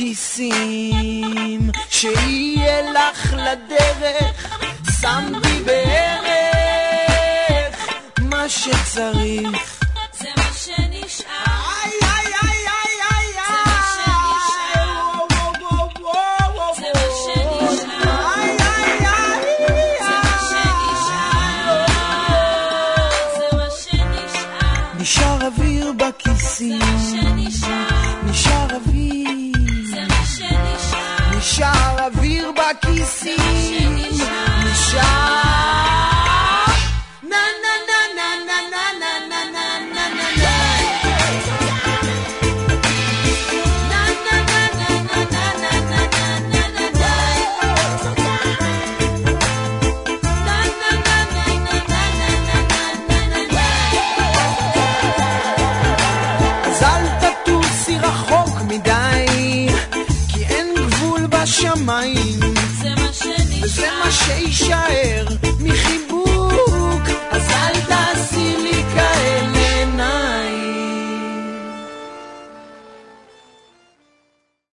כיסים, שיהיה לך לדרך.